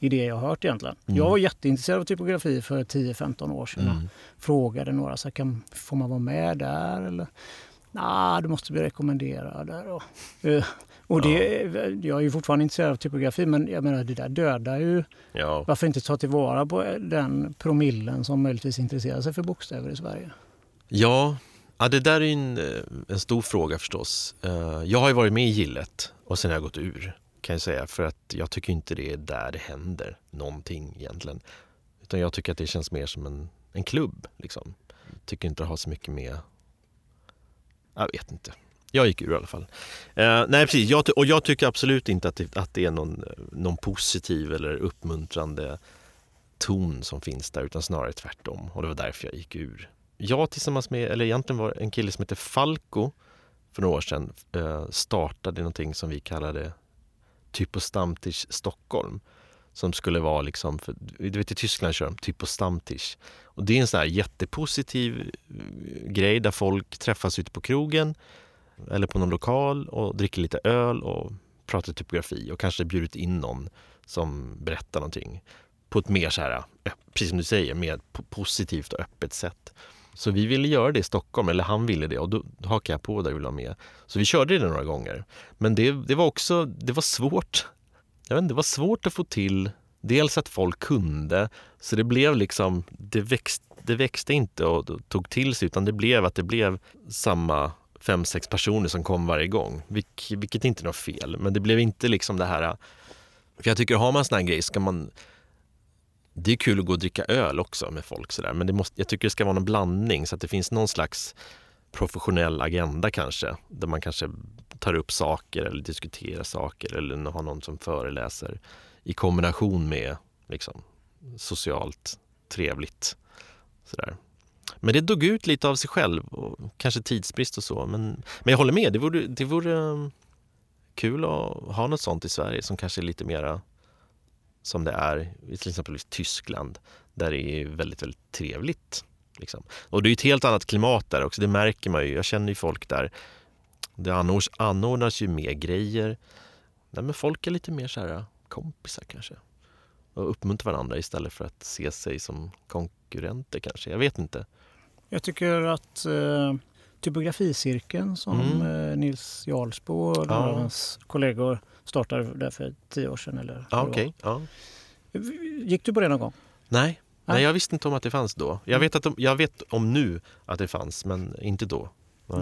idé jag har hört egentligen. Mm. Jag var jätteintresserad av typografi för 10-15 år sedan mm. frågade några, så kan, får man vara med där? Eller, nah, du måste bli rekommenderad där. Och, eh, och det, ja. Jag är ju fortfarande intresserad av typografi men jag menar det där dödar ju... Ja. Varför inte ta tillvara på den promillen som möjligtvis intresserar sig för bokstäver i Sverige? Ja, ja det där är en, eh, en stor fråga förstås. Eh, jag har ju varit med i gillet och sen har jag gått ur kan jag säga för att jag tycker inte det är där det händer någonting egentligen. Utan jag tycker att det känns mer som en, en klubb. Liksom. Tycker inte det har så mycket med... Jag vet inte. Jag gick ur i alla fall. Eh, nej, precis. Jag, och jag tycker absolut inte att det, att det är någon, någon positiv eller uppmuntrande ton som finns där, utan snarare tvärtom. Och det var därför jag gick ur. Jag tillsammans med, eller egentligen var en kille som heter Falco för några år sedan eh, startade någonting som vi kallade Typostamtisch Stockholm. Som skulle vara liksom, för, du vet i Tyskland kör de typ Och det är en sån här jättepositiv eh, grej där folk träffas ute på krogen eller på någon lokal och dricker lite öl och pratar typografi och kanske bjudit in någon som berättar någonting på ett mer så här, eh, precis som du säger, mer positivt och öppet sätt. Så vi ville göra det i Stockholm, eller han ville det och då hakade jag på där och ville vara med. Så vi körde det några gånger. Men det, det var också, det var svårt. Jag vet inte, det var svårt att få till dels att folk kunde, så det blev liksom, det växte, det växte inte och tog till sig utan det blev att det blev samma fem, sex personer som kom varje gång. Vilk, vilket inte är något fel, men det blev inte liksom det här... För jag tycker, har man sån här grej ska man... Det är kul att gå och dricka öl också med folk sådär, men det måste, jag tycker det ska vara någon blandning så att det finns någon slags professionell agenda kanske. Där man kanske tar upp saker eller diskuterar saker eller har någon som föreläser i kombination med liksom, socialt trevligt. Sådär. Men det dog ut lite av sig själv och kanske tidsbrist och så. Men, men jag håller med, det vore, det vore mm, kul att ha något sånt i Sverige som kanske är lite mera som det är i till exempel Tyskland där det är väldigt, väldigt trevligt. Liksom. Och det är ett helt annat klimat där också, det märker man ju. Jag känner ju folk där. Det anordnas, anordnas ju mer grejer. Nej, men folk är lite mer så här kompisar kanske. Och uppmuntrar varandra istället för att se sig som konkurrenter kanske. Jag vet inte. Jag tycker att eh, typograficirkeln som mm. eh, Nils Jarlsbo och av hans kollegor startade där för tio år sedan. Eller ja, okay. ja. Gick du på det någon gång? Nej. Nej, jag visste inte om att det fanns då. Jag mm. vet, att de, jag vet om nu att det fanns, men inte då.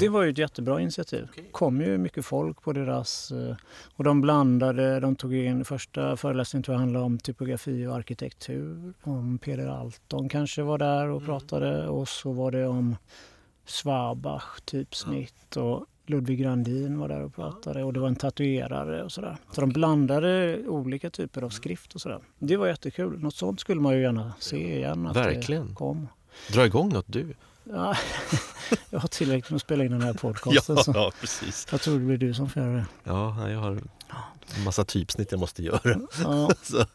Det var ju ett jättebra initiativ. Det kom ju mycket folk på deras... Eh, och de blandade, de tog in... Första föreläsningen tror jag handlade om typografi och arkitektur. Om Peder Alton kanske var där och mm. pratade och så var det om Swabach typsnitt och Ludvig Grandin var där och pratade och det var en tatuerare och sådär. Så de blandade olika typer av skrift och sådär. Det var jättekul. Något sånt skulle man ju gärna se igen. Att Verkligen. Det kom. Dra igång något du. Ja, jag har tillräckligt med att spela in den här podcasten. ja, ja, precis. Jag tror det blir du som får göra det. Ja, jag har en massa typsnitt jag måste göra. Ja.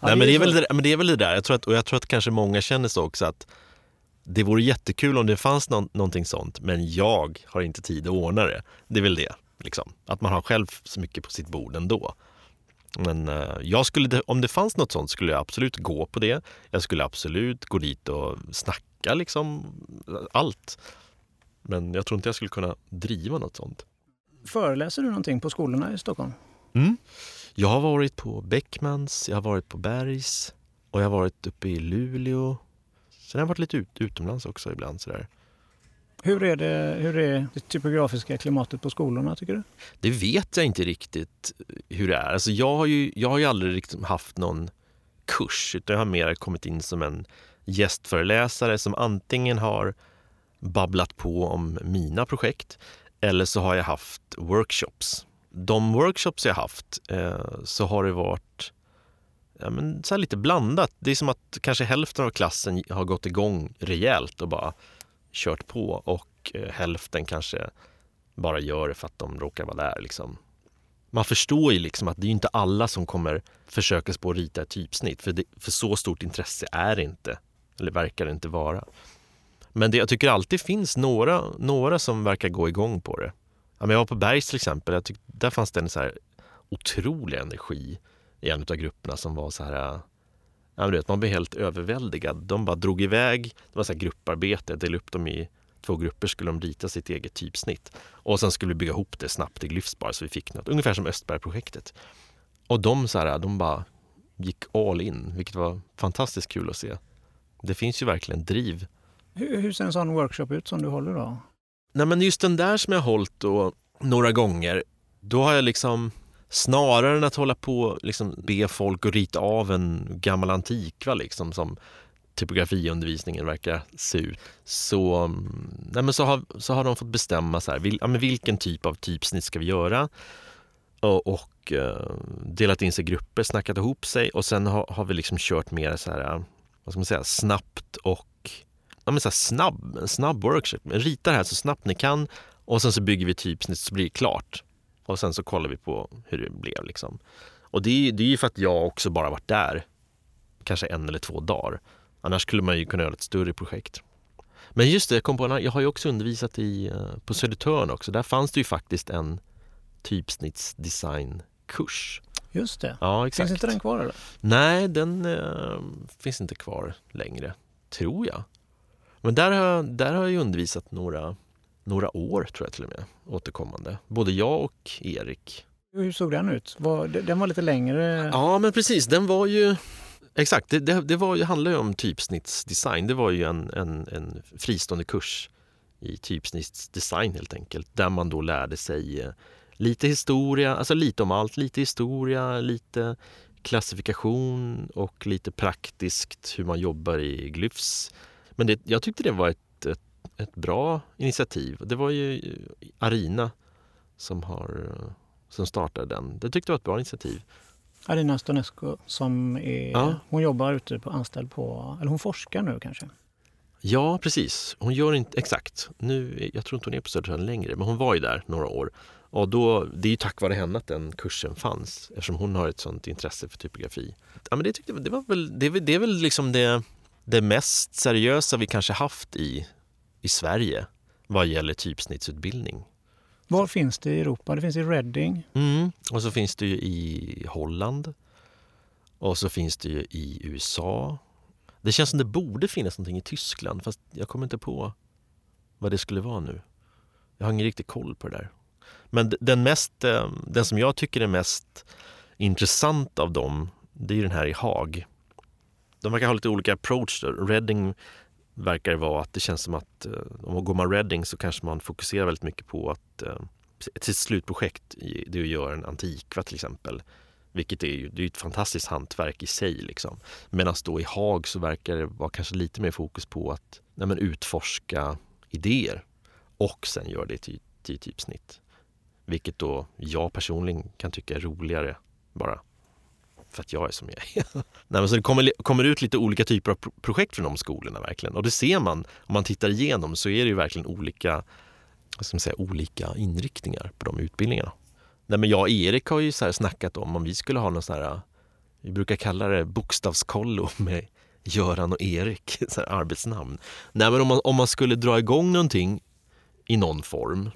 Nej, men, det är väl det, men det är väl det där, jag tror att, och jag tror att kanske många känner så också att det vore jättekul om det fanns no någonting sånt, men jag har inte tid att ordna det. Det är väl det. Liksom. Att man har själv så mycket på sitt bord ändå. Men uh, jag skulle, om det fanns något sånt skulle jag absolut gå på det. Jag skulle absolut gå dit och snacka liksom allt. Men jag tror inte jag skulle kunna driva något sånt. Föreläser du någonting på skolorna i Stockholm? Mm. Jag har varit på Beckmans, jag har varit på Bergs och jag har varit uppe i Luleå Sen har jag varit lite ut, utomlands också ibland. Sådär. Hur är, det, hur är det typografiska klimatet på skolorna tycker du? Det vet jag inte riktigt hur det är. Alltså jag, har ju, jag har ju aldrig liksom haft någon kurs utan jag har mer kommit in som en gästföreläsare som antingen har babblat på om mina projekt eller så har jag haft workshops. De workshops jag haft eh, så har det varit ja, men så lite blandat. Det är som att kanske hälften av klassen har gått igång rejält och bara kört på och eh, hälften kanske bara gör det för att de råkar vara där. Liksom. Man förstår ju liksom att det är inte alla som kommer försöka sig på att rita ett typsnitt för, det, för så stort intresse är det inte, eller verkar det inte vara. Men det, jag tycker alltid finns några, några som verkar gå igång på det. Ja, men jag var på Bergs till exempel, jag tyck, där fanns det en så här otrolig energi i en av grupperna som var så här Ja, vet, man blev helt överväldigad. De bara drog iväg. Det var så här grupparbete. Delade upp dem i två grupper skulle de rita sitt eget typsnitt. Och sen skulle vi bygga ihop det snabbt i Glyphs så vi fick något. Ungefär som Östbergprojektet. Och de, så här, de bara gick all in, vilket var fantastiskt kul att se. Det finns ju verkligen driv. Hur, hur ser en sån workshop ut som du håller då? Nej, men just den där som jag har hållit då, några gånger, då har jag liksom Snarare än att hålla på och liksom be folk att rita av en gammal antikva liksom, som typografiundervisningen verkar se ut. Så, mm, nej men så, har, så har de fått bestämma så här, vil, ja men vilken typ av typsnitt ska vi göra? Och, och eh, delat in sig i grupper, snackat ihop sig och sen har, har vi liksom kört mer så här, vad ska man säga, snabbt och ja men så snabb, snabb workshop. Rita det här så snabbt ni kan och sen så bygger vi typsnitt så blir det klart. Och sen så kollar vi på hur det blev. Liksom. Och det är, det är ju för att jag också bara varit där kanske en eller två dagar. Annars skulle man ju kunna göra ett större projekt. Men just det, jag, kom på jag har ju också undervisat i, eh, på Södertörn också. Där fanns det ju faktiskt en typsnittsdesignkurs. Just det. Ja, exakt. Finns inte den kvar eller? Nej, den äh, finns inte kvar längre, tror jag. Men där har, där har jag undervisat några några år tror jag till och med återkommande. Både jag och Erik. Hur såg den ut? den var lite längre? Ja men precis, den var ju Exakt, det, det, det var, det handlar ju om typsnittsdesign. Det var ju en, en, en fristående kurs i typsnittsdesign helt enkelt. Där man då lärde sig eh, lite historia, alltså lite om allt. Lite historia, lite klassifikation och lite praktiskt hur man jobbar i glyfs. Men det, jag tyckte det var ett ett bra initiativ. Det var ju Arina som, har, som startade den. Det tyckte jag var ett bra initiativ. Arina Stonescu som är, ja. hon jobbar ute på anställd på, eller hon forskar nu kanske? Ja, precis. Hon gör inte exakt. Nu, jag tror inte hon är på Södertörn längre, men hon var ju där några år. Och då, det är ju tack vare henne att den kursen fanns eftersom hon har ett sånt intresse för typografi. Ja, men det, tyckte, det, var väl, det, det är väl liksom det, det mest seriösa vi kanske haft i, i Sverige vad gäller typsnittsutbildning. Var finns det i Europa? Det finns i Reading. Mm, och så finns det ju i Holland. Och så finns det ju i USA. Det känns som det borde finnas någonting i Tyskland fast jag kommer inte på vad det skulle vara nu. Jag har ingen riktig koll på det där. Men den, mest, eh, den som jag tycker är mest intressant av dem, det är den här i Haag. De verkar ha lite olika approach. Reading verkar det vara att det känns som att eh, om man går man Reading så kanske man fokuserar väldigt mycket på att eh, ett sitt slutprojekt det är att göra en antikva till exempel. Vilket är ju det är ett fantastiskt hantverk i sig. Liksom. Medan då i Haag så verkar det vara kanske lite mer fokus på att nej, men utforska idéer och sen göra det till, till typsnitt. Vilket då jag personligen kan tycka är roligare bara för att jag är som jag är. Nej, men så det kommer, kommer ut lite olika typer av projekt från de skolorna verkligen. Och det ser man, om man tittar igenom så är det ju verkligen olika, vad ska man säga, olika inriktningar på de utbildningarna. Nej, men jag och Erik har ju så här snackat om om vi skulle ha någon sån här, vi brukar kalla det bokstavskollo med Göran och Erik, så här arbetsnamn. Nej, men om man, om man skulle dra igång någonting i någon form,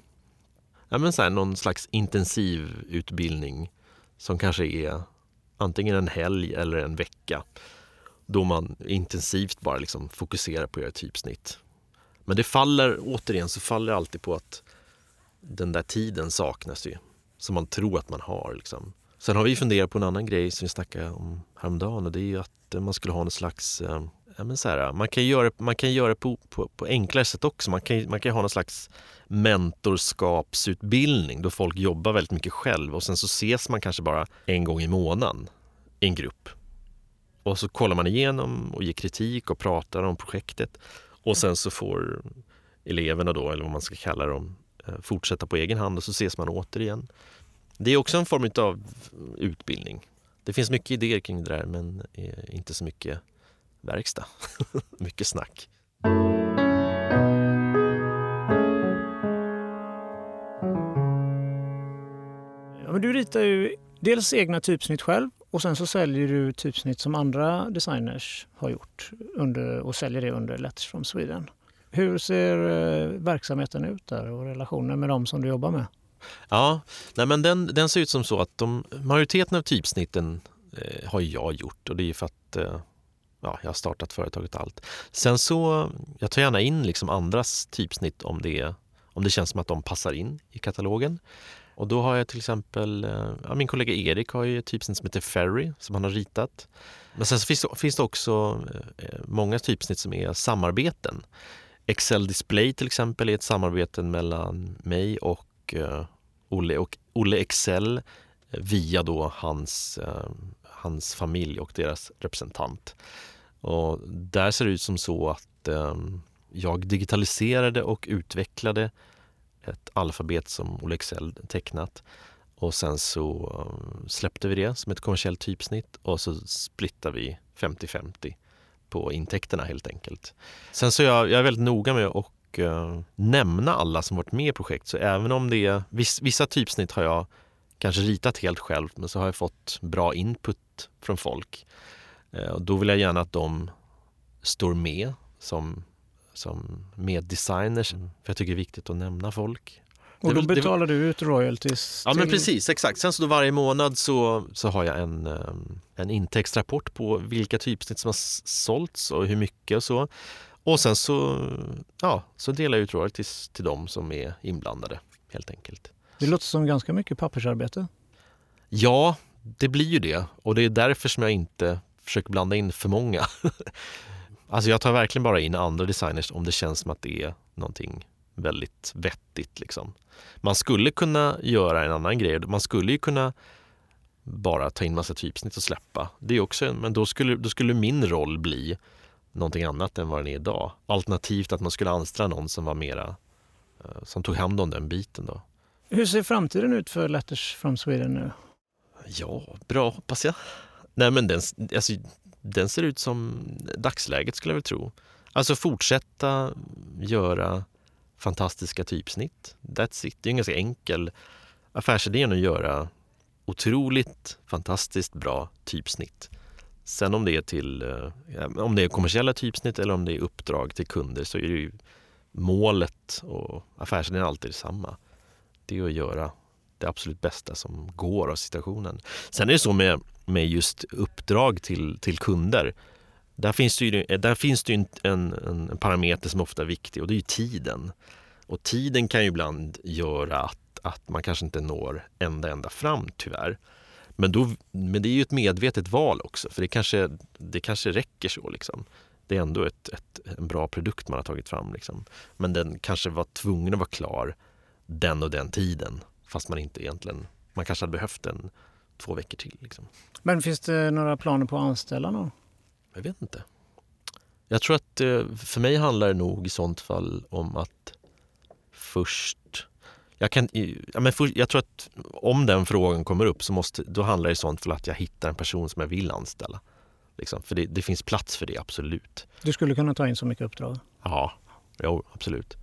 ja, men så här, någon slags intensivutbildning som kanske är antingen en helg eller en vecka då man intensivt bara liksom fokuserar på att göra typsnitt. Men det faller, återigen så faller det alltid på att den där tiden saknas ju, som man tror att man har. Liksom. Sen har vi funderat på en annan grej som vi snackade om häromdagen och det är ju att man skulle ha en slags eh, ja, men så här, man kan göra, man kan göra det på, på, på enklare sätt också. Man kan, man kan ha någon slags mentorskapsutbildning då folk jobbar väldigt mycket själv och sen så ses man kanske bara en gång i månaden i en grupp. Och så kollar man igenom och ger kritik och pratar om projektet och sen så får eleverna då, eller vad man ska kalla dem, eh, fortsätta på egen hand och så ses man återigen. Det är också en form av utbildning. Det finns mycket idéer kring det där men eh, inte så mycket verkstad. mycket snack. men du ritar ju dels egna typsnitt själv och sen så säljer du typsnitt som andra designers har gjort under, och säljer det under Letters from Sweden. Hur ser eh, verksamheten ut där och relationen med dem som du jobbar med? Ja, nej men den, den ser ut som så att de, majoriteten av typsnitten eh, har jag gjort och det är för att eh, ja, jag har startat företaget och allt. Sen så, jag tar gärna in liksom andras typsnitt om det, om det känns som att de passar in i katalogen. Och då har jag till exempel, eh, ja, min kollega Erik har ju ett typsnitt som heter Ferry som han har ritat. Men sen finns, finns det också eh, många typsnitt som är samarbeten. Excel Display till exempel är ett samarbete mellan mig och uh, Olle, och Olle Excel via då hans, uh, hans familj och deras representant. Och där ser det ut som så att eh, jag digitaliserade och utvecklade ett alfabet som Olle Excel tecknat. Och sen så ehm, släppte vi det som ett kommersiellt typsnitt och så splittade vi 50-50 på intäkterna helt enkelt. Sen så är jag, jag är väldigt noga med att eh, nämna alla som varit med i projekt. Så även om det är viss, vissa typsnitt har jag kanske ritat helt själv men så har jag fått bra input från folk. Uh, och då vill jag gärna att de står med som som meddesigners. För jag tycker det är viktigt att nämna folk. Och då betalar du ut royalties? Ja, till... men precis. Exakt. Sen så då varje månad så, så har jag en, ehm, en intäktsrapport på vilka typsnitt som har sålts och hur mycket och så. Och sen så, ja, så delar jag ut royalties till de som är inblandade helt enkelt. Det låter som ganska mycket pappersarbete. Ja, det blir ju det. Och det är därför som jag inte försöker blanda in för många. Alltså jag tar verkligen bara in andra designers om det känns som att det är någonting väldigt vettigt. Liksom. Man skulle kunna göra en annan grej. Man skulle ju kunna bara ta in massa typsnitt och släppa. Det är också, men då skulle, då skulle min roll bli någonting annat än vad den är idag. Alternativt att man skulle anställa någon som var mera, eh, som tog hand om den biten då. Hur ser framtiden ut för Letters from Sweden nu? Ja, bra hoppas jag. Nej men den, alltså, den ser ut som dagsläget skulle jag väl tro. Alltså fortsätta göra fantastiska typsnitt. That's it. Det är en ganska enkel affärsidé att göra otroligt fantastiskt bra typsnitt. Sen om det är till eh, om det är kommersiella typsnitt eller om det är uppdrag till kunder så är det ju målet och affärsidén alltid detsamma. Det är att göra det absolut bästa som går av situationen. Sen är det så med, med just uppdrag till, till kunder. Där finns det ju, där finns det en, en, en parameter som ofta är viktig och det är tiden. Och tiden kan ju ibland göra att, att man kanske inte når ända, ända fram tyvärr. Men, då, men det är ju ett medvetet val också för det kanske, det kanske räcker så. Liksom. Det är ändå ett, ett, en bra produkt man har tagit fram. Liksom. Men den kanske var tvungen att vara klar den och den tiden fast man inte egentligen, man kanske hade behövt den två veckor till. Liksom. Men finns det några planer på att anställa någon? Jag vet inte. Jag tror att eh, för mig handlar det nog i sånt fall om att först jag, kan, ja, men för, jag tror att om den frågan kommer upp så måste, då handlar det i sånt fall att jag hittar en person som jag vill anställa. Liksom. För det, det, finns plats för det, absolut. Du skulle kunna ta in så mycket uppdrag? Ja, jo, absolut.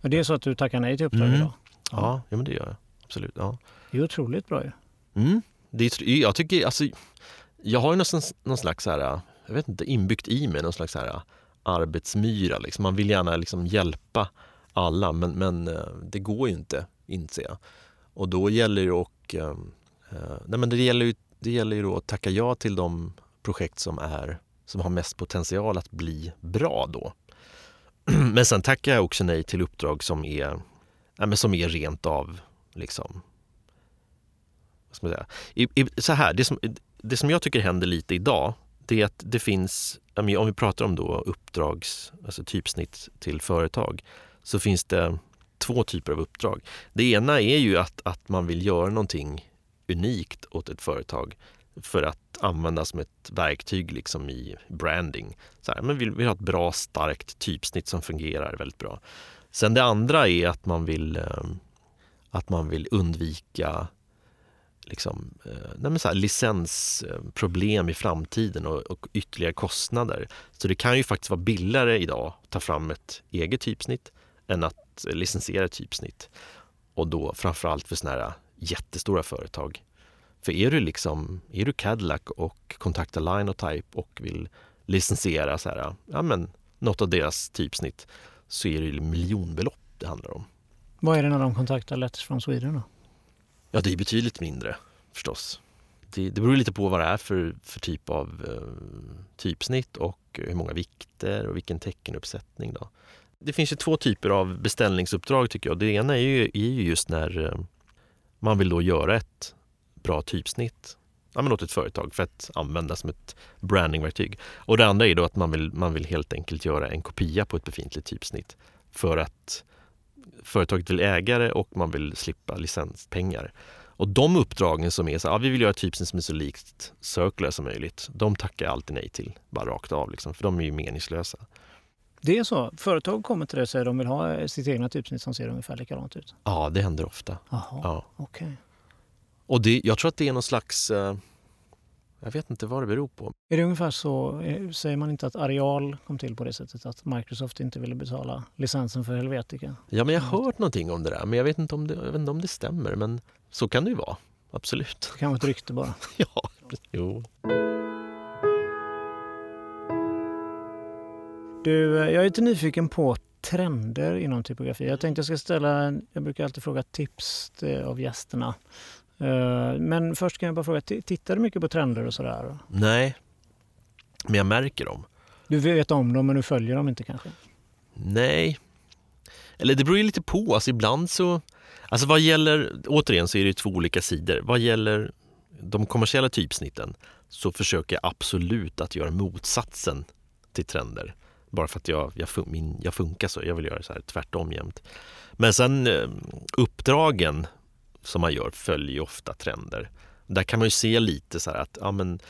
Och det är så att du tackar nej till uppdrag mm. idag? Ja. ja, ja men det gör jag. Absolut. Ja. Det är otroligt bra ju. Mm. Det är, jag tycker, alltså, jag har ju någon, någon slags här, jag vet inte, inbyggt i mig någon slags här arbetsmyra. Liksom. Man vill gärna liksom hjälpa alla men, men eh, det går ju inte, inser jag. Och då gäller det och, ehm, eh, nej men det gäller ju, det gäller ju då att tacka ja till de projekt som, är, som har mest potential att bli bra då. Men sen tackar jag också nej till uppdrag som är, nej men som är rent av liksom, vad ska man säga? I, i, så här, det som, det som jag tycker händer lite idag det är att det finns, om vi pratar om då uppdrags, alltså typsnitt till företag, så finns det två typer av uppdrag. Det ena är ju att, att man vill göra någonting unikt åt ett företag för att använda som ett verktyg liksom i branding. Så här, men vi vill ha ett bra, starkt typsnitt som fungerar väldigt bra. Sen det andra är att man vill, eh, att man vill undvika liksom, eh, så här, licensproblem i framtiden och, och, ytterligare kostnader. Så det kan ju faktiskt vara billigare idag att ta fram ett eget typsnitt än att licensiera ett typsnitt. Och då framförallt för sådana här jättestora företag. För är du liksom, är du Cadillac och kontaktar Linotype och vill licensiera så här, ja men något av deras typsnitt så är det miljonbelopp det handlar om. Vad är det när de kontaktar Letters from Sweden då? Ja, det är betydligt mindre förstås. Det, det beror lite på vad det är för, för typ av eh, typsnitt och hur många vikter och vilken teckenuppsättning. Då det finns ju två typer av beställningsuppdrag tycker jag. Det ena är ju, är ju just när eh, man vill då göra ett bra typsnitt ja, men åt ett företag för att använda som ett brandingverktyg. Och det andra är då att man vill, man vill helt enkelt göra en kopia på ett befintligt typsnitt för att företaget vill äga det och man vill slippa licenspengar. Och de uppdragen som är så ja, vi vill göra typsnitt som är så likt Circular som möjligt, de tackar jag alltid nej till, bara rakt av, liksom, för de är ju meningslösa. Det är så? Företag kommer till dig och säger att de vill ha sitt egna typsnitt som ser ungefär likadant ut? Ja, det händer ofta. Jaha, ja. Okay. Och det, jag tror att det är någon slags... Eh, jag vet inte vad det beror på. Är det ungefär så, eh, säger man inte att Areal kom till på det sättet att Microsoft inte ville betala licensen för Helvetica? Ja, men jag har hört någonting om det där, men jag vet inte om det, inte om det stämmer. Men så kan det ju vara, absolut. Det kan vara ett rykte bara. ja, jo. Du, jag är lite nyfiken på trender inom typografi. Jag tänkte jag ska ställa, jag brukar alltid fråga tips av gästerna. Eh, men först kan jag bara fråga, tittar du mycket på trender och sådär? Nej, men jag märker dem. Du vet om dem men du följer dem inte kanske? Nej, eller det beror ju lite på. Alltså ibland så, alltså vad gäller, återigen så är det två olika sidor. Vad gäller de kommersiella typsnitten så försöker jag absolut att göra motsatsen till trender. Bara för att jag, jag, min, jag funkar så. Jag vill göra så här tvärtom jämt. Men sen eh, uppdragen som man gör följer ofta trender. Där kan man ju se lite så här att ja, men,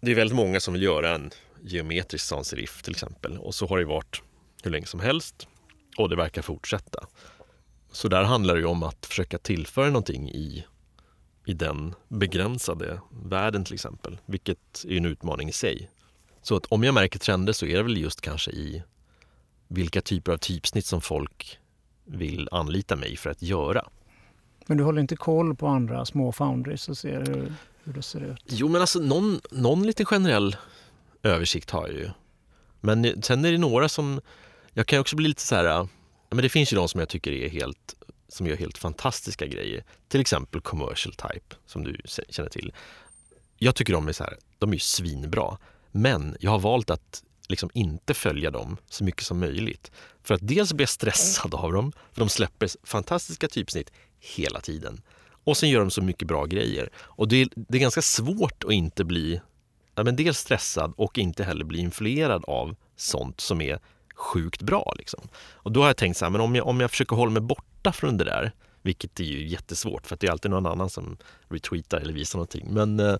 det är väldigt många som vill göra en, geometrisk sans serif till exempel. Och så har det varit hur länge som helst och det verkar fortsätta. Så där handlar det om att försöka tillföra någonting i, i den begränsade världen till exempel, vilket är en utmaning i sig. Så att om jag märker trender så är det väl just kanske i vilka typer av typsnitt som folk vill anlita mig för att göra. Men du håller inte koll på andra små foundries och ser hur, hur det ser ut? Jo, men alltså någon, någon liten generell översikt har jag ju. Men sen är det några som, jag kan också bli lite så här, äh, men det finns ju de som jag tycker är helt, som gör helt fantastiska grejer. Till exempel commercial type, som du känner till. Jag tycker de är så här, de är ju svinbra. Men jag har valt att liksom inte följa dem så mycket som möjligt. För att dels bli stressad av dem, för de släpper fantastiska typsnitt hela tiden. Och sen gör de så mycket bra grejer. Och det är, det är ganska svårt att inte bli ja, men dels stressad och inte heller bli influerad av sånt som är sjukt bra. Liksom. Och då har jag tänkt så här, men om jag, om jag försöker hålla mig borta från det där, vilket är ju jättesvårt för att det är alltid någon annan som retweetar eller visar någonting. Men eh,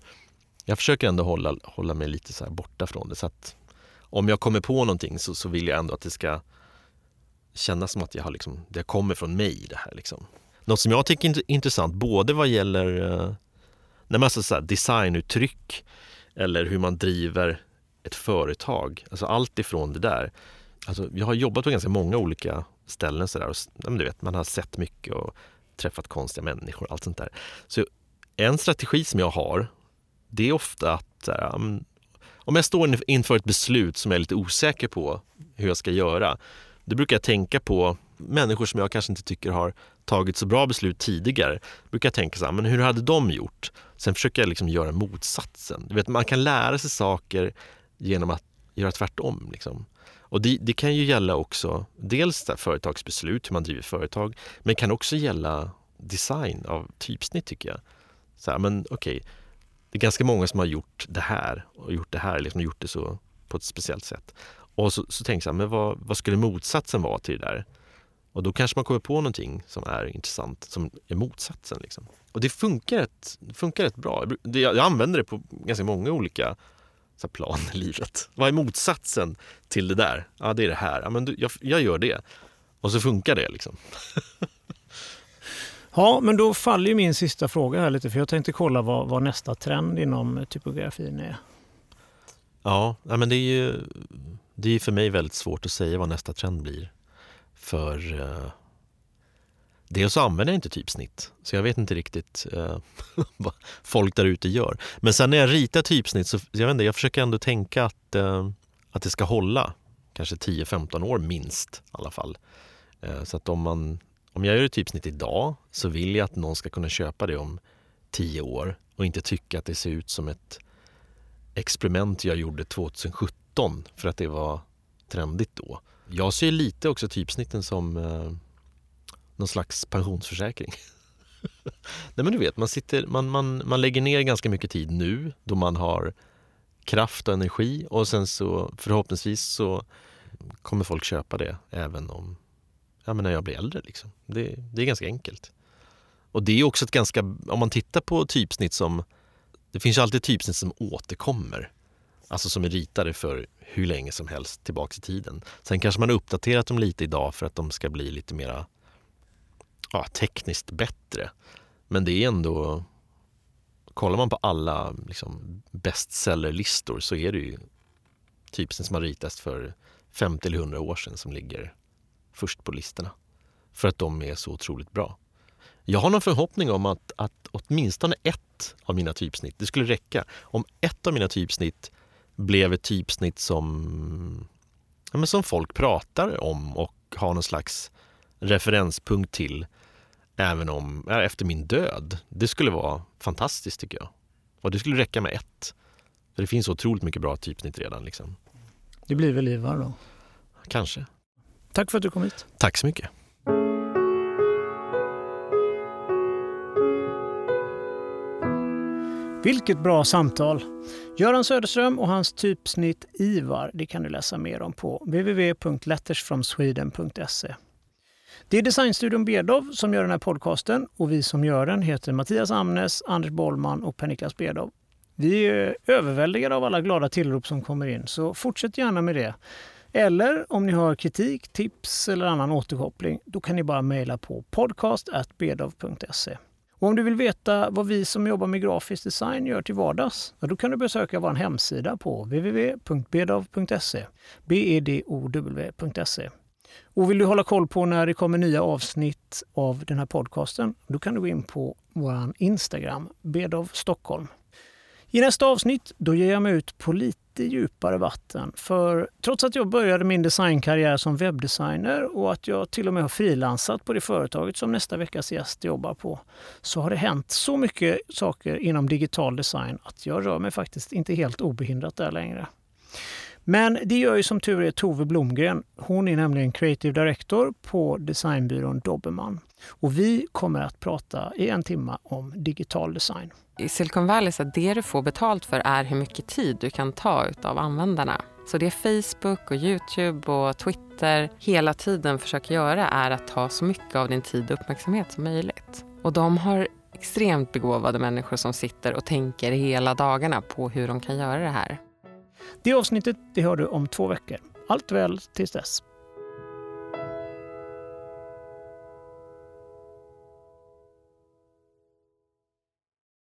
jag försöker ändå hålla, hålla mig lite så borta från det. Så att om jag kommer på någonting så, så vill jag ändå att det ska kännas som att jag har liksom, det kommer från mig. det här liksom. Något som jag tycker är intressant, både vad gäller eh, när man så designuttryck eller hur man driver ett företag. Alltså allt ifrån det där. Alltså, jag har jobbat på ganska många olika ställen så där, och ja, du vet, man har sett mycket och träffat konstiga människor och allt sånt där. Så en strategi som jag har, det är ofta att här, om jag står inför ett beslut som jag är lite osäker på hur jag ska göra, då brukar jag tänka på människor som jag kanske inte tycker har tagit så bra beslut tidigare. Då brukar jag tänka så här, ah, men hur hade de gjort? Sen försöker jag liksom göra motsatsen. Du vet, man kan lära sig saker genom att göra tvärtom. Liksom. Och det, det, kan ju gälla också dels företagsbeslut, hur man driver företag, men det kan också gälla design av typsnitt tycker jag. Så här, men okej, okay, det är ganska många som har gjort det här och gjort det här, liksom gjort det så på ett speciellt sätt. Och så, så tänker jag, men vad, vad skulle motsatsen vara till det där? Och då kanske man kommer på någonting som är intressant, som är motsatsen. Liksom. Och det funkar rätt, funkar rätt bra. Jag använder det på ganska många olika så plan i livet. Vad är motsatsen till det där? Ja, det är det här. Ja, men jag, jag gör det. Och så funkar det. liksom. ja, men då faller ju min sista fråga här lite, för jag tänkte kolla vad, vad nästa trend inom typografin är. Ja, men det är ju det är för mig väldigt svårt att säga vad nästa trend blir. För eh, dels så använder jag inte typsnitt, så jag vet inte riktigt eh, vad folk där ute gör. Men sen när jag ritar typsnitt så jag, vet inte, jag försöker ändå tänka att, eh, att det ska hålla kanske 10-15 år minst i alla fall. Eh, så att om, man, om jag gör ett typsnitt idag så vill jag att någon ska kunna köpa det om 10 år och inte tycka att det ser ut som ett experiment jag gjorde 2017 för att det var trendigt då. Jag ser lite också typsnitten som eh, någon slags pensionsförsäkring. Nej men du vet, man, sitter, man, man, man lägger ner ganska mycket tid nu då man har kraft och energi och sen så förhoppningsvis så kommer folk köpa det även om ja, men när jag blir äldre. Liksom. Det, det är ganska enkelt. Och det är också ett ganska, om man tittar på typsnitt som, det finns ju alltid typsnitt som återkommer. Alltså som är ritade för hur länge som helst tillbaks i tiden. Sen kanske man har uppdaterat dem lite idag för att de ska bli lite mera ja, tekniskt bättre. Men det är ändå... Kollar man på alla liksom, bestsellerlistor så är det ju typsen som har ritats för 50 eller 100 år sedan som ligger först på listorna. För att de är så otroligt bra. Jag har någon förhoppning om att, att åtminstone ett av mina typsnitt, det skulle räcka. Om ett av mina typsnitt blev ett typsnitt som, ja, men som folk pratar om och har någon slags referenspunkt till även om, efter min död. Det skulle vara fantastiskt tycker jag. Och det skulle räcka med ett. För det finns så otroligt mycket bra typsnitt redan. Liksom. Det blir väl Ivar då? Kanske. Tack för att du kom hit. Tack så mycket. Vilket bra samtal! Göran Söderström och hans typsnitt Ivar det kan du läsa mer om på www.lettersfromsweden.se. Det är Designstudion Bedov som gör den här podcasten och vi som gör den heter Mattias Amnes, Anders Bollman och Per-Niklas Bedov. Vi är överväldigade av alla glada tillrop som kommer in, så fortsätt gärna med det. Eller om ni har kritik, tips eller annan återkoppling, då kan ni bara mejla på podcast.bedov.se. Och om du vill veta vad vi som jobbar med grafisk design gör till vardags, då kan du besöka vår hemsida på www.bedow.se. B-E-D-O-W.se. Och vill du hålla koll på när det kommer nya avsnitt av den här podcasten, då kan du gå in på vår Instagram, Bedov Stockholm. I nästa avsnitt då ger jag mig ut på lite djupare vatten. För trots att jag började min designkarriär som webbdesigner och att jag till och med har frilansat på det företaget som nästa veckas gäst jobbar på, så har det hänt så mycket saker inom digital design att jag rör mig faktiskt inte helt obehindrat där längre. Men det gör ju som tur är Tove Blomgren. Hon är nämligen Creative Director på designbyrån Dobermann. Och vi kommer att prata i en timme om digital design. I Silicon Valley så det du får betalt för är hur mycket tid du kan ta av användarna. Så det Facebook och Youtube och Twitter hela tiden försöker göra är att ta så mycket av din tid och uppmärksamhet som möjligt. Och de har extremt begåvade människor som sitter och tänker hela dagarna på hur de kan göra det här. Det avsnittet det hör du om två veckor. Allt väl tills dess.